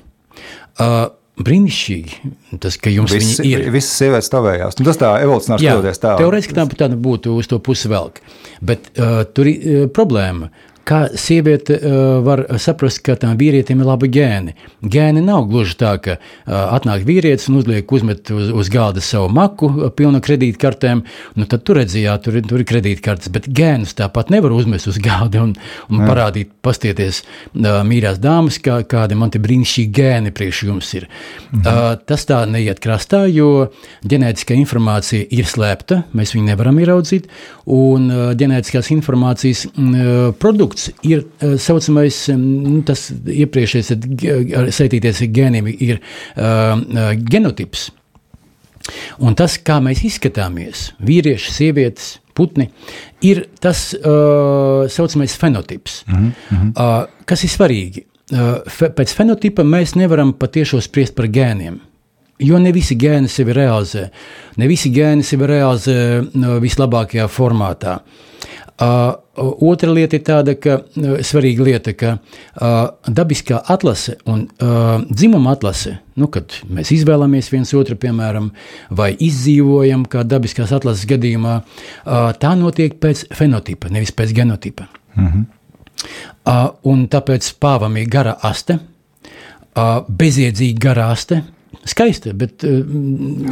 uh, brīnišķīgi, tas, ka jums viņi ir. visas sievietes tavējās. Nu, tas tā evolūcionāri skatoties tā. Teorētiski tā, tā būtu uz to pusi velk. Bet uh, tur ir uh, problēma. Kā sieviete uh, var saprast, ka tam vīrietim ir labi gēni? Gēni nav gluži tā, ka uh, atnāk vīrietis un uzliek uzmet uz, uz galda savu maku, uh, pilnu kredītkartēm. Nu, tad tur redzējāt, tur, tur ir kredītkartes, bet gēnus tāpat nevar uzmest uz galda un, un parādīt, pastieties, uh, mīļās dāmas, kā, kādi man te brīnišķīgi gēni priekš jums ir. Mhm. Uh, tas tā neiet krastā, jo ģenētiskā informācija ir slēpta, mēs viņu nevaram ieraudzīt, un uh, ģenētiskās informācijas mm, uh, produkts ir uh, saucamais, mm, tas iepriekšējais ar- saistīties ar gēniem, ir uh, genotips. Un tas, kā mēs izskatāmies, vīrieši, sievietes, putni, ir tas uh, saucamais fenotips. Mm -hmm. uh, kas ir svarīgi? Uh, fe, pēc fenotipa mēs nevaram patiešām spriest par gēniem. Jo ne visi gēni sevi realizē. Ne visi gēni sevi realizē uh, vislabākajā formātā. Uh, otra lieta ir tāda, ka uh, svarīga lieta, ka uh, dabiskā atlase un uh, dzimuma atlase, nu, kad mēs izvēlamies viens otru, piemēram, vai izdzīvojam, kā dabiskās atlases gadījumā, uh, tā notiek pēc fenotipa, nevis pēc genotipa. Uh, un tāpēc pāvam ir gara aste, uh, bezjēdzīga gara aste, skaista, bet uh,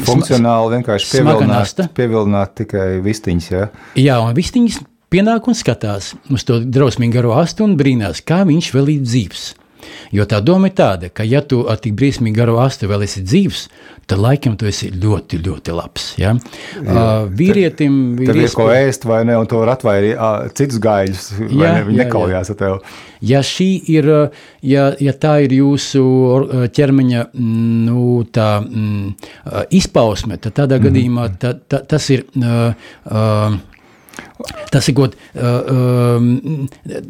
Funkcionāli vienkārši pievilināt, pievilināt tikai vistiņas. Ja? Jā, un viss viņas pienāk un skatās uz to drausmīgi garo astu un brīnās, kā viņš vēl ir dzīves. Jo tā doma ir tāda, ka, ja tu ar tik briesmīgi garo astu vēl esi dzīves, tad laikam tu esi ļoti, ļoti labs. Ja? Uh, vīrietim Tev ir ko iespēja- ēst, vai ne? Un to var atvairīt citus gaļus. vai Jā, ne? Viņi jā, nekaujās ar tevi. Ja, šī ir, ja, ja tā ir jūsu ķermeņa mm, nu, tā, mm, izpausme, tad tādā mm gadījumā ta, ta, tas ir. Uh, uh, Tas ir god, uh, um,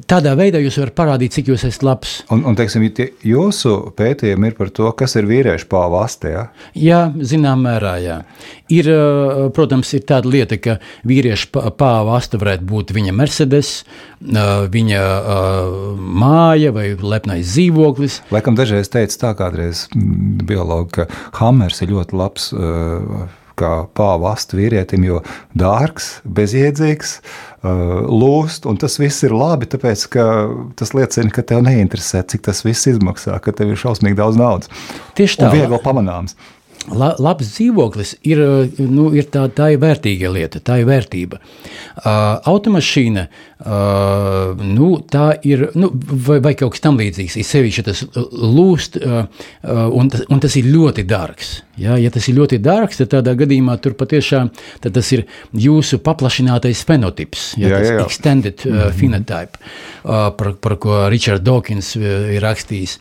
tādā veidā jūs varat parādīt, cik jūs esat labs. Un, un teiksim, jūsu pētījumi ir par to, kas ir vīriešu pāvaste. Ja? Jā, zinām, mērā. Jā. Ir, uh, protams, ir tāda lieta, ka vīrieša pa- pāva asta varētu būt viņa Mercedes, uh, viņa uh, māja vai lepnais dzīvoklis. Laikam dažreiz teica tā, kādreiz biologi, ka Hammers ir ļoti labs. Kā pāvāstu vīrietim, jo dārgs, bezjēdzīgs, uh, lūst, un tas viss ir labi, tāpēc ka tas liecina, ka tev neinteresē, cik tas viss izmaksā, ka tev ir šausmīgi daudz naudas. Tieši Un tā. viegli pamanāms. La, labs dzīvoklis ir, uh, nu, ir tā, tā ir vērtīga lieta, tā ir vērtība. Uh, automašīna, uh, nu, tā ir, nu, vai, vai kaut kas tamlīdzīgs, ir sevišķi tas lūst, uh, uh, un, tas, un tas ir ļoti dārgs. Ja, ja tas ir ļoti dārgs, tad tādā gadījumā tur patiešām tas ir jūsu paplašinātais fenotips, ja, Jā, jā, jā. extended uh, phenotype, uh, par, par ko Richards Dawkins uh, ir rakstījis.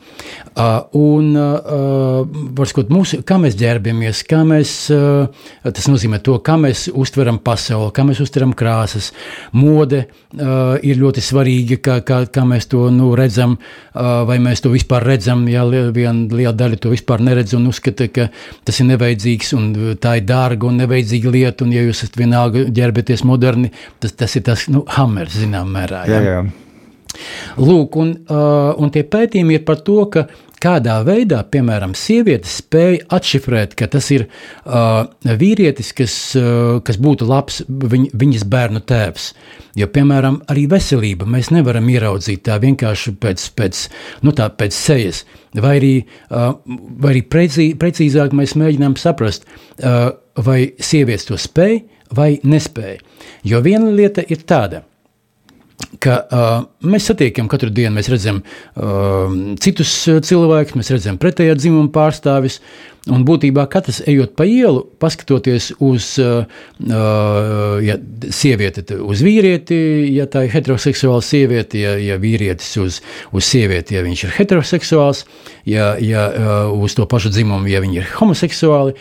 Uh, un, uh, varskot, mūsu, kā mēs ģērbamies, kā mēs, uh, tas nozīmē to, kā mēs uztveram pasauli, kā mēs uztveram krāsas, mode uh, ir ļoti svarīga, kā, kā, kā mēs to nu, redzam, uh, vai mēs to vispār redzam, ja li- viena liela daļa to vispār neredz un uzskata, ka tas ir nevajadzīgs un tā ir dārga un nevajadzīga lieta, un ja jūs esat vienalga ģērbaties moderni, tas, tas ir tas, nu, hammers, zinām mērā. Jā, jā. Lūk, un, uh, un tie pētījumi ir par to, ka kādā veidā, piemēram, sieviete spēja atšifrēt, ka tas ir uh, vīrietis, kas, uh, kas būtu labs viņ, viņas bērnu tēvs. Jo, piemēram, arī veselība mēs nevaram ieraudzīt tā vienkārši pēc, pēc, nu, tā, pēc sejas. Vai arī, uh, vai arī precī, precīzāk mēs mēģinām saprast, uh, vai sievietes to spēj vai nespēj. Jo viena lieta ir tāda ka uh, mēs satiekam katru dienu, mēs redzam uh, citus uh, cilvēkus, mēs redzam pretējā dzimuma pārstāvis. Un būtībā katrs ejot pa ielu, paskatoties uz uh, uh, ja, sievieti, uz vīrieti, ja tā ir heteroseksuāla sieviete, ja, ja vīrietis uz, uz sievieti, ja viņš ir heteroseksuāls, ja, ja uh, uz to pašu dzimumu, ja viņi ir homoseksuāli.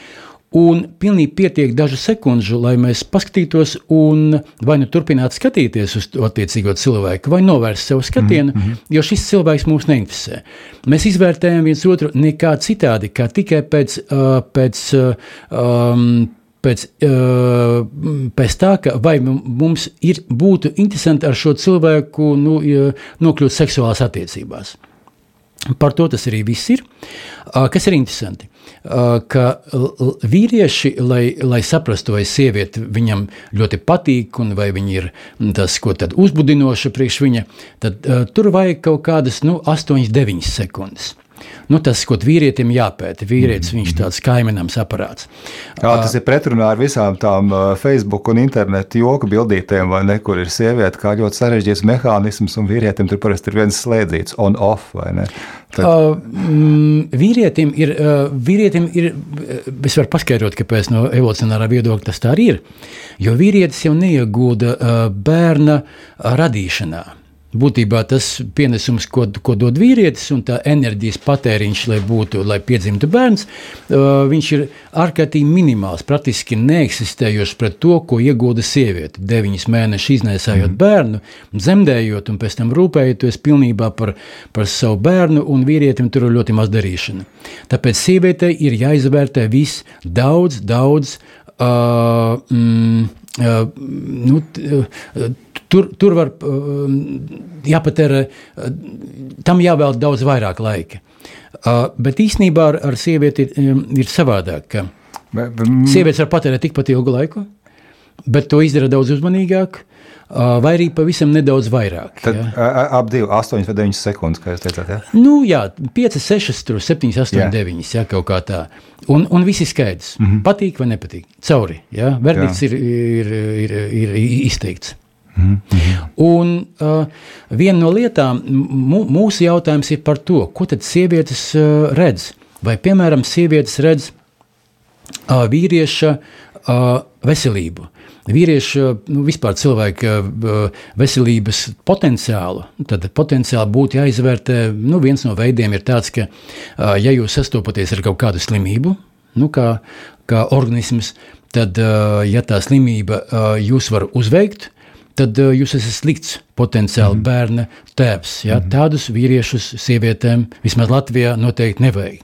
Un pilnīgi pietiek dažu sekundžu, lai mēs paskatītos un vai nu turpinātu skatīties uz to attiecīgo cilvēku, vai novērst savu skatienu, mm -hmm. jo šis cilvēks mūs neinteresē. Mēs izvērtējam viens otru nekā citādi, kā tikai pēc, uh, pēc uh, um, pēc, uh, pēc tā, ka vai mu- mums ir, būtu interesanti ar šo cilvēku nu, nokļūt seksuālās attiecībās. Par to tas arī viss ir. Uh, Kas ir interesanti? Uh, ka vīrieši, lai, lai saprastu, vai sieviete viņam ļoti patīk, un vai viņa ir tas, ko tad uzbudinoša priekš viņa, tad uh, tur vajag kaut kādas nu, 8-9 sekundes. Nu, tas, ko vīrietim jāpēta, vīrietis, viņš tāds kaimiņams aparāts. Jā, tas ir pretrunā ar visām tām uh, Facebook un internetu joku bildītēm, vai ne, kur ir sieviete, kā ļoti sarežģīts mehānisms, un vīrietim tur parasti ir viens slēdzīts on-off, vai ne? Tad, Uh, mm, vīrietim ir, uh, vīrietim ir, es varu paskaidrot, kāpēc no evolucionārā viedokļa tas tā arī ir, jo vīrietis jau neiegūda uh, bērna radīšanā. Būtībā tas pienesums, ko, ko dod vīrietis, un tā enerģijas patēriņš, lai būtu, lai piedzimtu bērns, uh, viņš ir ārkārtīgi minimāls, praktiski neeksistējošs pret to, ko iegūda sieviete. Deviņus mēnešus iznēsājot mm. bērnu, dzemdējot un pēc tam rūpējoties pilnībā par, par savu bērnu, un vīrietim tur ir ļoti maz darīšana. Tāpēc sievietei ir jāizvērtē viss daudz, daudz. Uh, mm, Uh, nu, uh, tur, tur var uh, jāpatērē, uh, tam jāvēl daudz vairāk laika. Uh, bet īsnībā ar, ar sievieti ir, um, ir savādāk. be- Sievietes var patērēt tikpat ilgu laiku, bet to izdara daudz uzmanīgāk, vai arī pavisam nedaudz vairāk. Tad ja. ap 2, 8 vai 9 sekundes, kā jūs teicāt. Ja? Nu, jā, 5, 6, 7, 8, Jā. 9. Jā, kaut kā tā. Un, un viss ir skaidrs. Mm -hmm. Patīk vai nepatīk. Cauri. Jā, verdikts ir, ir, ir, ir izteikts. Mm -hmm. Un uh, viena no lietām, mūsu jautājums ir par to, ko tad sievietes uh, redz. Vai, piemēram, sievietes redz uh, vīrieša uh, veselību. Vīrieša, nu, vispār cilvēka uh, veselības potenciālu, tad potenciāli būtu jāizvērtē. Nu, viens no veidiem ir tāds, ka, uh, ja jūs sastopaties ar kaut kādu slimību, nu, kā, kā organisms, tad, uh, ja tā slimība uh, jūs var uzveikt, tad uh, jūs esat slikts potenciāli mm -hmm. bērna tēvs. Ja? Mm -hmm. Tādus vīriešus sievietēm vismaz Latvijā noteikti nevajag.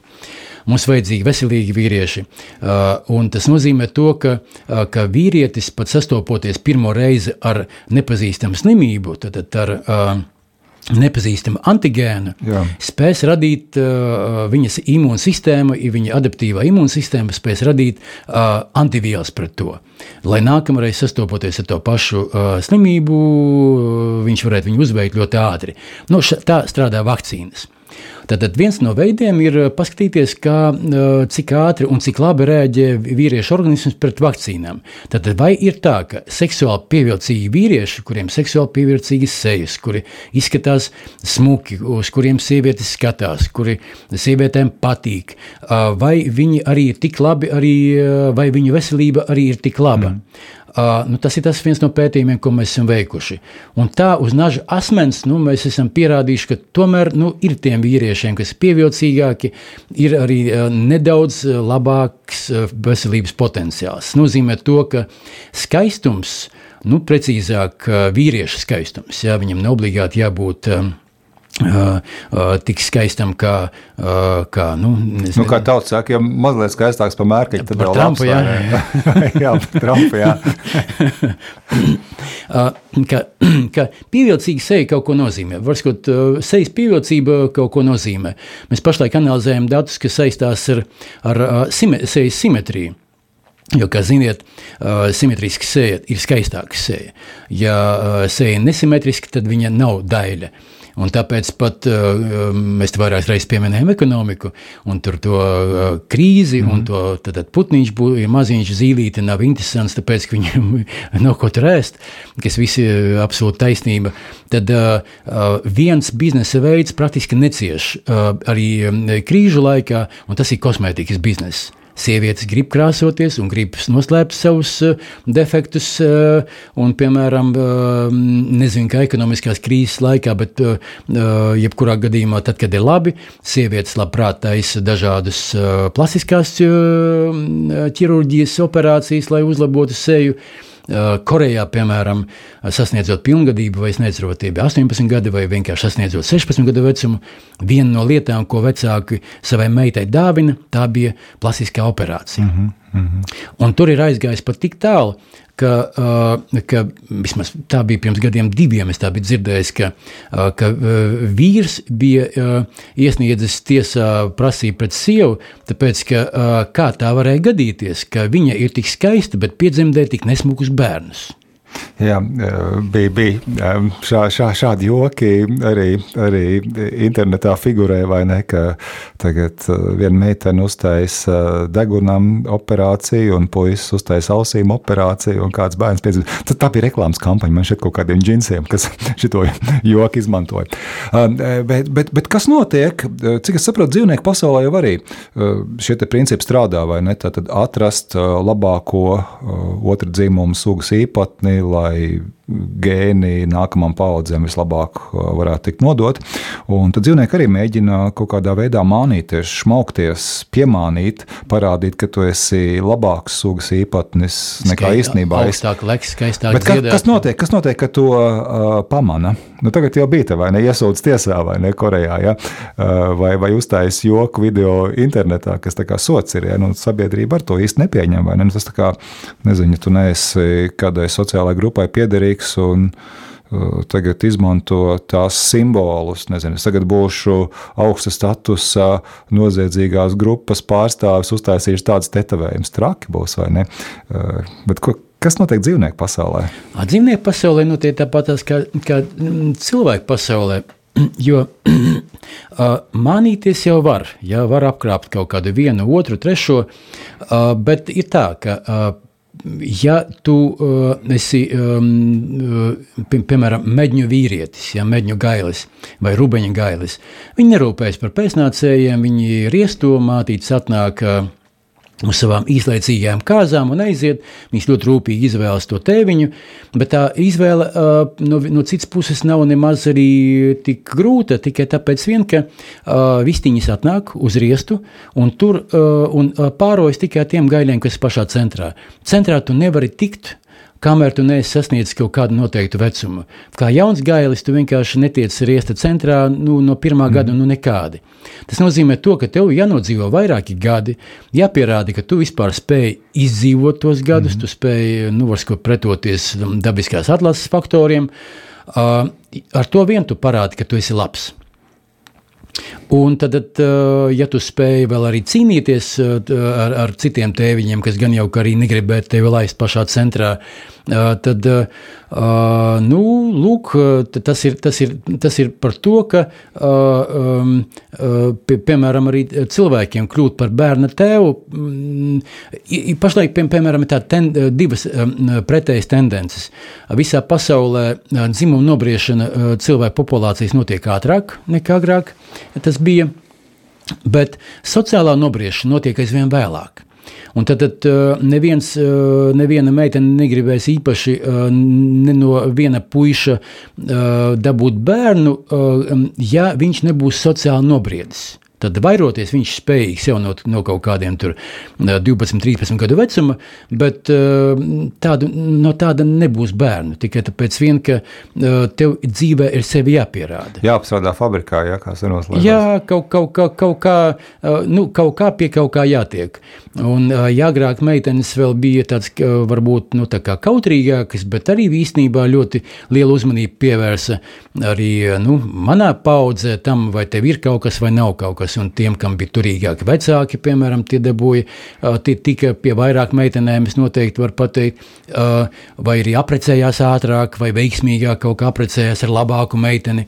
Mums vajadzīgi veselīgi vīrieši. Uh, un tas nozīmē, to, ka, uh, ka vīrietis pat sastopoties pirmo reizi ar nepazīstamu slimību, tad, tad ar uh, nepazīstamu antigēnu, Jā. spēs radīt uh, viņas imūnsistēma, ja viņa adaptīvā imūnsistēma spēs radīt uh, antivielas pret to. Lai nākamreiz sastopoties ar to pašu uh, slimību, uh, viņš varētu viņu uzveikt ļoti ātri. Nu, ša, tā strādā vakcīnas. Tātad viens no veidiem ir uh, paskatīties, kā, uh, cik ātri un cik labi reaģē vīriešu organisms pret vakcīnām. Tad vai ir tā, ka seksuāli pievilcīgi vīrieši, kuriem seksuāli pievilcīgas sejas, kuri izskatās smuki, uz kuriem sievietes skatās, kuri sievietēm patīk, uh, vai viņi arī ir tik labi, arī, vai viņu veselība arī ir tik laba? Mm. Uh, nu, tas ir tas viens no pētījumiem, ko mēs esam veikuši. Un tā uz naža asmens nu, mēs esam pierādījuši, ka tomēr nu, ir tiem vīriešiem, kas ir pievilcīgāki, ir arī uh, nedaudz uh, labāks uh, veselības potenciāls. Tas nozīmē to, ka skaistums, nu, precīzāk uh, vīrieša skaistums, jā, viņam nav obligāti jābūt. Um, Uh, uh, tik skaistam, kā, uh, kā nu, es Nu, kā tauts saka, ja mazliet skaistāks par mērķi, tad Par Trumpu, labs, vai ne? jā, par Trumpu, jā. Uh, ka, ka pievilcīga seja kaut ko nozīmē. Varbūt uh, sejas pievilcība kaut ko nozīmē. Mēs pašlaik analizējam datus, kas saistās ar, ar uh, sime, sejas simetriju. Jo, kā uh, simetriska seja ir skaistāka seja. Ja uh, seja ir nesimetriska, tad viņa nav daļa. Un tāpēc pat, uh, mēs te vairāk reizes pieminējām ekonomiku, un tur to uh, krīzi, mm -hmm. un to tad, tad putniņš, ja maziņš zīlīte nav interesants, tāpēc, ka viņam nav ko tur ēst, kas visi ir absolūti taisnība, tad uh, viens biznesa veids praktiski necieš uh, arī krīžu laikā, un tas ir kosmētikas bizness. Sievietes grib krāsoties un grib noslēpt savus uh, defektus. Uh, un, piemēram, uh, nezinu, kā ekonomiskās krīzes laikā, bet jebkurā gadījumā, tad, kad ir labi, sievietes labprāt taisa dažādas plastiskās ķirurģijas operācijas, lai uzlabotu seju. Korejā, piemēram, sasniedzot pilngadību vai sniedzrotību 18 gadi vai vienkārši sasniedzot 16 gadu vecumu, viena no lietām, ko vecāki savai meitai dāvina, tā bija plastiskā operācija. Mm -hmm. Un tur ir aizgājis pat tik tālu, ka, uh, ka vismaz tā bija pirms gadiem, diviem. Es tā biju dzirdējis, ka, uh, ka uh, vīrs bija iesniedzis tiesā prasību pret sievu, tāpēc ka kā tā varēja gadīties, ka viņa ir tik skaista, bet piedzemdē tik nesmukus bērnus. Jā, bija, bija šā, šā, šādi joki arī, arī internetā figurē, vai ne, ka tagad viena meitene uztaisa degunam operāciju un puisis uztaisa ausīm operāciju un kāds bērns piedzimst. Tad tā bija reklāmas kampaņa man šeit kaut kādiem džinsiem, kas šito joku izmantoja. Bet, bet, bet kas notiek? Cik es saprotu, dzīvnieku pasaulē jau arī šie principi strādā, vai ne? Tad atrast labāko otru dzimumu sugas īpatni, lai gēni nākamajām paudzēm vislabāk uh, varētu tikt nodot. Un tad dzīvnieki arī mēģina kaut kādā veidā mānīties, šmaukties, piemānīt, parādīt, ka tu esi labāks sugas īpatnis nekā Skai- īstenībā. Augstāk, leks, skaistāk. Bet kas, dziedāt. kas notiek? Kas notiek, kad to uh, pamana? Nu, tagad jau bija tā, vai ne? Iesūdz tiesā, vai ne? Korejā, ja? uh, vai, vai uztais joku video internetā, kas tā kā sots ir. Ja? Nu, sabiedrība ar to īsti nepieņem, vai ne? Nu, tas tā kā, nezinu, tu neesi kādai sociālai grupai piederīgs un uh, tagad izmanto tās simbolus. Nezinu, es tagad būšu augsta statusa noziedzīgās grupas pārstāvis, uztaisīšu tādas tetovējumus. Traki būs, vai ne? Uh, Bet ko, kas notiek dzīvnieku pasaulē? Ā, Dzīvnieku pasaulē notiek tāpat kā, kā mm, cilvēku pasaulē. Jo mānīties jau var, ja var apkrāpt kaut kādu vienu, otru, trešo, bet ir tā, ka ja tu uh, esi, um, pie, piemēram, medņu vīrietis, ja, medņu gailis vai rubeņa gailis, viņi nerūpējas par pēcnācējiem, viņi riesto, mātītes atnāk uh, uz savām īslaicīgajām kāzām un aiziet. Viņš ļoti rūpīgi izvēlas to tēviņu, bet tā izvēle no, no citas puses nav nemaz arī tik grūta. Tikai tāpēc, vien, ka vistiņas atnāk uz riestu un tur un, pārojas tikai tiem gaļiem, kas ir pašā centrā. Centrā tu nevari tikt. Kamēr tu neesi sasniedzis kaut kādu noteiktu vecumu. Kā jauns gailis, tu vienkārši netiec riesta centrā nu, no pirmā mm. gada, nu nekādi. Tas nozīmē, to, ka tev jānodzīvo vairāki gadi, jāpierāda, ka tu vispār spēj izdzīvot tos gadus, mm. tu spēj nu, pretoties um, dabiskās atlases faktoriem. Uh, ar to vien tu parādi, ka tu esi labs. Un tad, uh, ja tu spēj vēl arī cīnīties uh, ar, ar citiem tēviņiem, kas gan jau arī negribētu tevi laist pašā centrā, uh, tad, nu, lūk, tas ir, tas, ir, tas ir par to, ka, um, pie, piemēram, arī cilvēkiem kļūt par bērna tēvu. mm, Pašlaik, pie, piemēram, ir ten, divas pretējas tendences. Visā pasaulē dzimuma nobriešana cilvēku populācijas notiek ātrāk nekā agrāk tas bija, bet sociālā nobriešana notiek aizvien vēlāk. Un tad, tad uh, neviens, uh, neviena meitene negribēs īpaši uh, ne no viena puika dabūt bērnu, ja viņš nebūs sociāli nobriedis. Tad vairoties viņš spējīgs jau no, no kaut kādiem tur 12, 13 gadu vecuma, bet tādu, no tāda nebūs bērnu. Tikai tāpēc, vien, ka tev dzīvē ir sevi jāpierāda. Jāapstrādā fabrikā, jā, kā senos laikos. Jā, kaut, kaut, kaut, kaut, kā, nu, kaut kā pie kaut kā jātiek. Un agrāk meitenes vēl bija tāds varbūt nu, tā kā kautrīgākas, bet arī īstenībā ļoti lielu uzmanību pievērsa arī nu, manā paudzē tam, vai tev ir kaut kas vai nav kaut kas kas, un tiem, kam bija turīgāki vecāki, piemēram, tie dabūja, tie tika pie vairāk meitenēm, es noteikti varu pateikt, vai arī aprecējās ātrāk, vai veiksmīgāk kaut kā aprecējās ar labāku meiteni.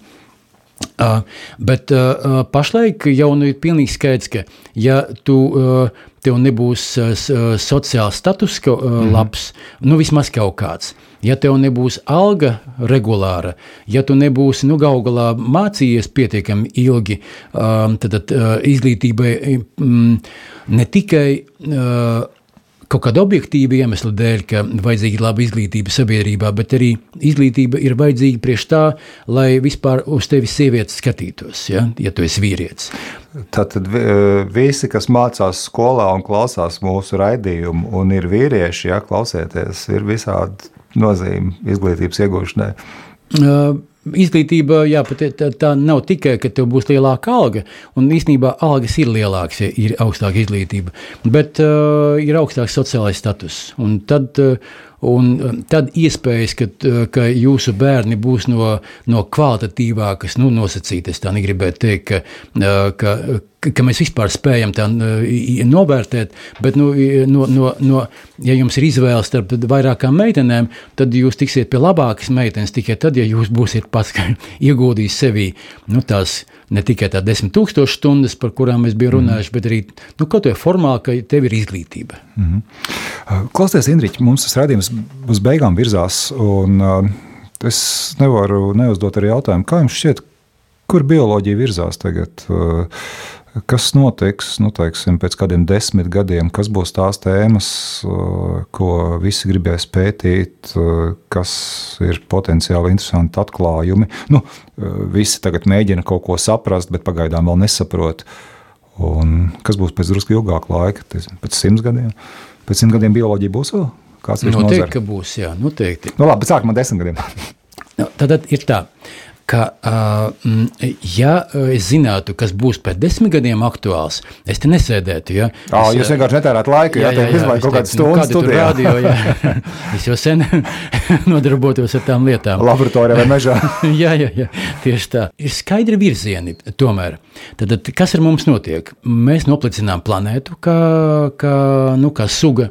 Uh, bet uh, pašlaik jau nu ir pilnīgi skaidrs, ka ja tu, uh, tev nebūs uh, sociāls status ka, mm labs, nu vismaz kaut kāds, ja tev nebūs alga regulāra, ja tu nebūsi nu, galā mācījies pietiekami ilgi, tad uh, izglītībai um, ne tikai kaut kāda objektīva iemesla dēļ, ka vajadzīga laba izglītība sabiedrībā, bet arī izglītība ir vajadzīga priekš tā, lai vispār uz tevi sievietes skatītos, ja, ja tu esi vīrietis. Tātad visi, kas mācās skolā un klausās mūsu raidījumu, un ir vīrieši, ja klausieties, ir visādi nozīme izglītības iegūšanai. Uh, Izglītība jā, tā, tā nav tikai, ka tev būs lielāka alga, un īstenībā algas ir lielākas, ja ir augstāka izglītība, bet uh, ir augstāks sociālais status. Un tad uh, Un um, tad iespējas, ka, t- ka jūsu bērni būs no, no kvalitatīvākas, nu, nosacītas, tā negribētu teikt, ka, uh, ka, ka, mēs vispār spējam tā uh, novērtēt, bet, nu, no, no, no, ja jums ir izvēle starp vairākām meitenēm, tad jūs tiksiet pie labākas meitenes tikai tad, ja jūs būsiet pats ieguldījis sevī nu, tās ne tikai tā desmit tūkstoši stundas, par kurām mēs bijām runājuši, bet arī nu, kaut kā formāli, ka tev ir izglītība. Klausies, Indriķi, mums tas redzējums uz beigām virzās. Un, uh, es nevaru neuzdot arī jautājumu, kā jums šķiet, kur bioloģija virzās tagad? Uh, kas notiks nu, teiksim, pēc kādiem desmit gadiem? Kas būs tās tēmas, uh, ko visi gribēs pētīt, uh, kas ir potenciāli interesanti atklājumi? Nu, uh, visi tagad mēģina kaut ko saprast, bet pagaidām vēl nesaprot. Un kas būs pēc drusku ilgāka laika, Teisim, pēc simts gadiem? Pēc simt gadiem bioloģija būs vēl kāds cits Noteikti, nozare? ka būs, jā, noteikti. Nu, labi, bet sākumā desmit gadiem. Nu, tad ir tā, ka, uh, ja es zinātu, kas būs pēc desmit gadiem aktuāls, es te nesēdētu. Ja? Oh, es, jūs vienkārši netērējat laiku, ja tā izlaiž kaut teiktu, nu, stundu kāda studijā. radio, ja? es jau sen nodarbotos ar tām lietām. Laboratorijā vai mežā. jā, jā, jā, tieši tā. Ir skaidri virzieni. Tomēr, tad, tad, kas ar mums notiek? Mēs noplicinām planētu kā, kā, nu, kā suga.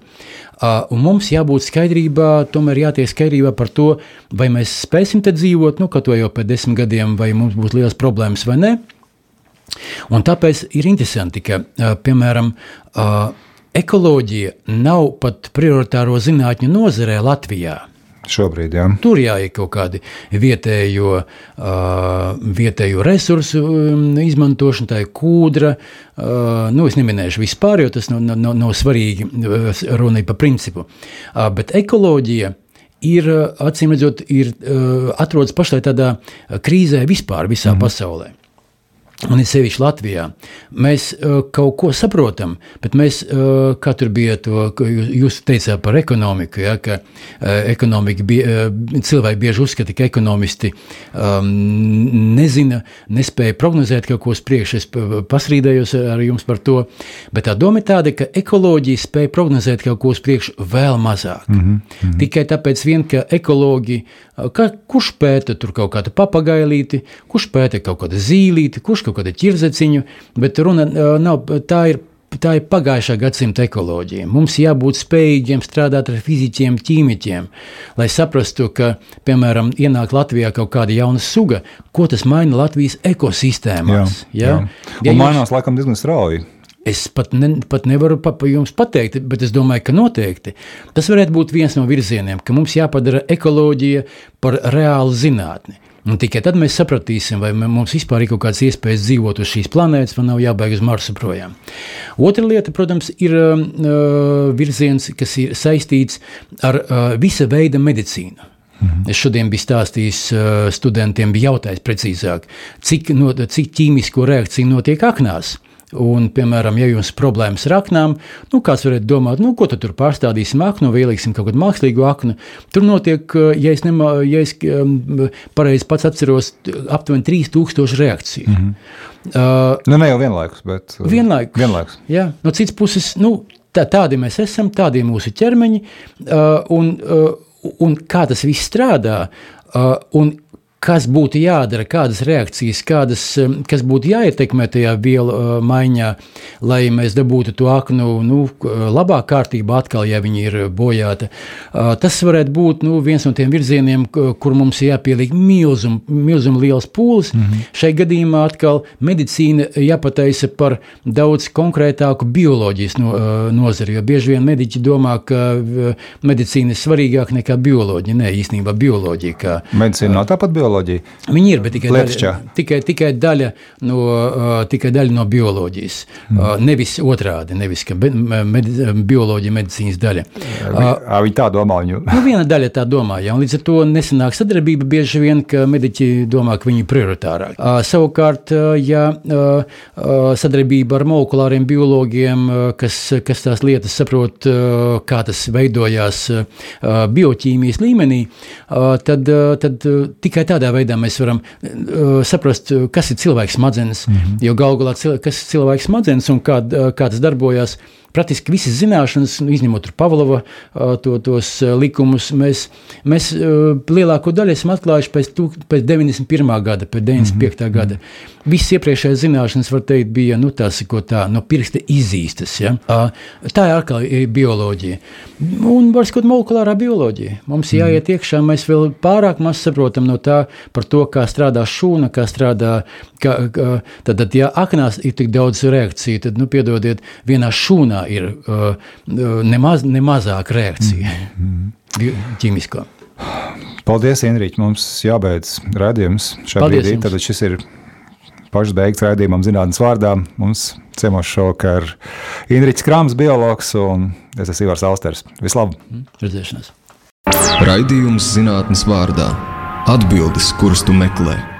Un mums jābūt skaidrībā, tomēr jātiek skaidrībā par to, vai mēs spēsim te dzīvot, nu, kaut vai jau pēc desmit gadiem, vai mums būs liels problēmas vai nē. Un tāpēc ir interesanti, ka, piemēram, ekoloģija nav pat prioritāro zinātņu nozarē Latvijā. Šobrīd, jā. Tur jāiet kaut kādi vietējo, vietējo resursu um, izmantošana, tā ir kūdra. Nu, es neminēšu vispār, jo tas nav, nav, nav svarīgi runa par principu. Bet ekoloģija ir, acīm redzot, ir, atrodas pašlaik tādā krīzē vispār visā mm. pasaulē. Un ir sevišķi Latvijā. Mēs uh, kaut ko saprotam, bet mēs, uh, kā tur bija, to, jūs, jūs teicāt par ekonomiku, ja, ka uh, ekonomika, bie, uh, cilvēki bieži uzskata, ka ekonomisti um, nezina, nespēja prognozēt kaut ko uz priekšu. Es pa- pasrīdējos ar jums par to. Bet tā doma ir tāda, ka ekoloģija spēja prognozēt kaut ko uz priekšu vēl mazāk. Mm -hmm. Tikai tāpēc, vien, ka ekoloģi, uh, ka, kurš pēta tur kaut kādu papagailīti, kurš pēta kaut kādu zīlīti, kurš kaut kādu ķirzeciņu, bet runa nav, tā ir. Tā ir pagājušā gadsimta ekoloģija. Mums jābūt spējīgiem strādāt ar fizikiem, ķīmiķiem, lai saprastu, ka, piemēram, ienāk Latvijā kaut kāda jauna suga, ko tas maina Latvijas ekosistēmās. jā. Ja? Un jūs- mainās laikam diezgan strauji. Es pat, ne, pat nevaru pa, pa jums pateikt, bet es domāju, ka noteikti tas varētu būt viens no virzieniem, ka mums jāpadara ekoloģija par reālu zinātni. Un tikai tad mēs sapratīsim, vai mums vispār ir kaut kādas iespējas dzīvot uz šīs planētas, vai nav jābeig uz Marsu projām. Otra lieta, protams, ir um, uh, virziens, kas ir saistīts ar uh, visa veida medicīnu. Mhm. Es šodien biju stāstījis uh, studentiem, bija jautājis precīzāk, cik, no, cik ķīmisko reakciju notiek aknās. Un, piemēram, ja jums ir problēmas ar aknām, nu, kāds varētu domāt, nu, ko tad tur pārstādīsim aknu, vai ieliksim kaut kādu mākslīgu aknu. Tur notiek, uh, ja es, nema, ja es um, pareizi pats atceros, aptuveni 3000 reakciju. Mm -hmm. uh, Nu, ne jau vienlaikus, bet uh, Vienlaikus. vienlaikus. Jā, no citas puses, nu, tā, tādi mēs esam, tādi ir mūsu ķermeņi, uh, un, uh, un kā tas viss strādā. Uh, un Kas būtu jādara, kādas reakcijas, kādas, um, kas būtu jāietekmē tajā vielu uh, maiņā, lai mēs dabūtu to aknu nu, k- labā kārtībā, atkal, ja viņi ir bojāti. Uh, tas varētu būt nu, viens no tiem virzieniem, kur mums jāpieliek milzum, milzum liels pūles. Mm -hmm. Šai gadījumā atkal medicīna jāpataisa par daudz konkrētāku bioloģijas no, uh, nozari, jo bieži vien mediķi domā, ka uh, medicīna ir svarīgāka nekā bioloģija. Nē, īstenībā bioloģija. Kā, Medicīna nav tāpat bioloģija. Viņi ir, bet tikai Lietišķā. daļa, tikai, tikai, daļa no, uh, tikai daļa no bioloģijas. Mm. Uh, nevis otrādi, nevis ka med, bioloģija, medicīnas daļa. Uh, Ā, Viņi tā domā. Viņu. Nu, viena daļa tā domā, ja, un līdz ar to nesenāk sadarbība bieži vien, ka mediķi domā, ka viņi ir prioritārāki. Uh, savukārt, uh, ja uh, uh, sadarbība ar molekulāriem biologiem, uh, kas, kas tās lietas saprot, uh, kā tas veidojās uh, bioķīmijas līmenī, uh, tad, uh, tad uh, tikai tādā veidā mēs varam uh, saprast, uh, kas ir cilvēks smadzenes, mm -hmm. jo galu galā cil- kas ir cilvēks smadzenes un kā, uh, kā tas darbojas. Praktiski visas zināšanas, nu, izņemot Pavlova to, tos likumus, mēs, mēs lielāko daļu esam atklājuši pēc, tu, pēc 91. gada, pēc 95. Mm -hmm. gada. Visas iepriekšējās zināšanas, var teikt, bija nu, tās, tā, no pirksta izīstas. Ja? Tā ir atkal bioloģija. Un, var sakot, molekulārā bioloģija. Mums jāiet iekšā, mēs vēl pārāk maz saprotam no tā par to, kā strādā šūna, kā strādā, kā, kā, tad, tad, ja aknās ir tik daudz reakciju, tad, nu, piedodiet, vienā šūnā ir uh, nemaz, nemazāk reakcija mm -hmm. ķīmiskā. Paldies, Enriķi. Mums jābeidz redzējums šajā Paldies brīdī. jums. Tad šis ir pašs beigas redzējumam zinātnes vārdā. Mums ciemos šovakar Inriķis Krāms, biologs, un es esmu Ivars Austers. Vislabāk! Redzēšanās. Raidījums zinātnes vārdā - atbildes, kuras tu meklē.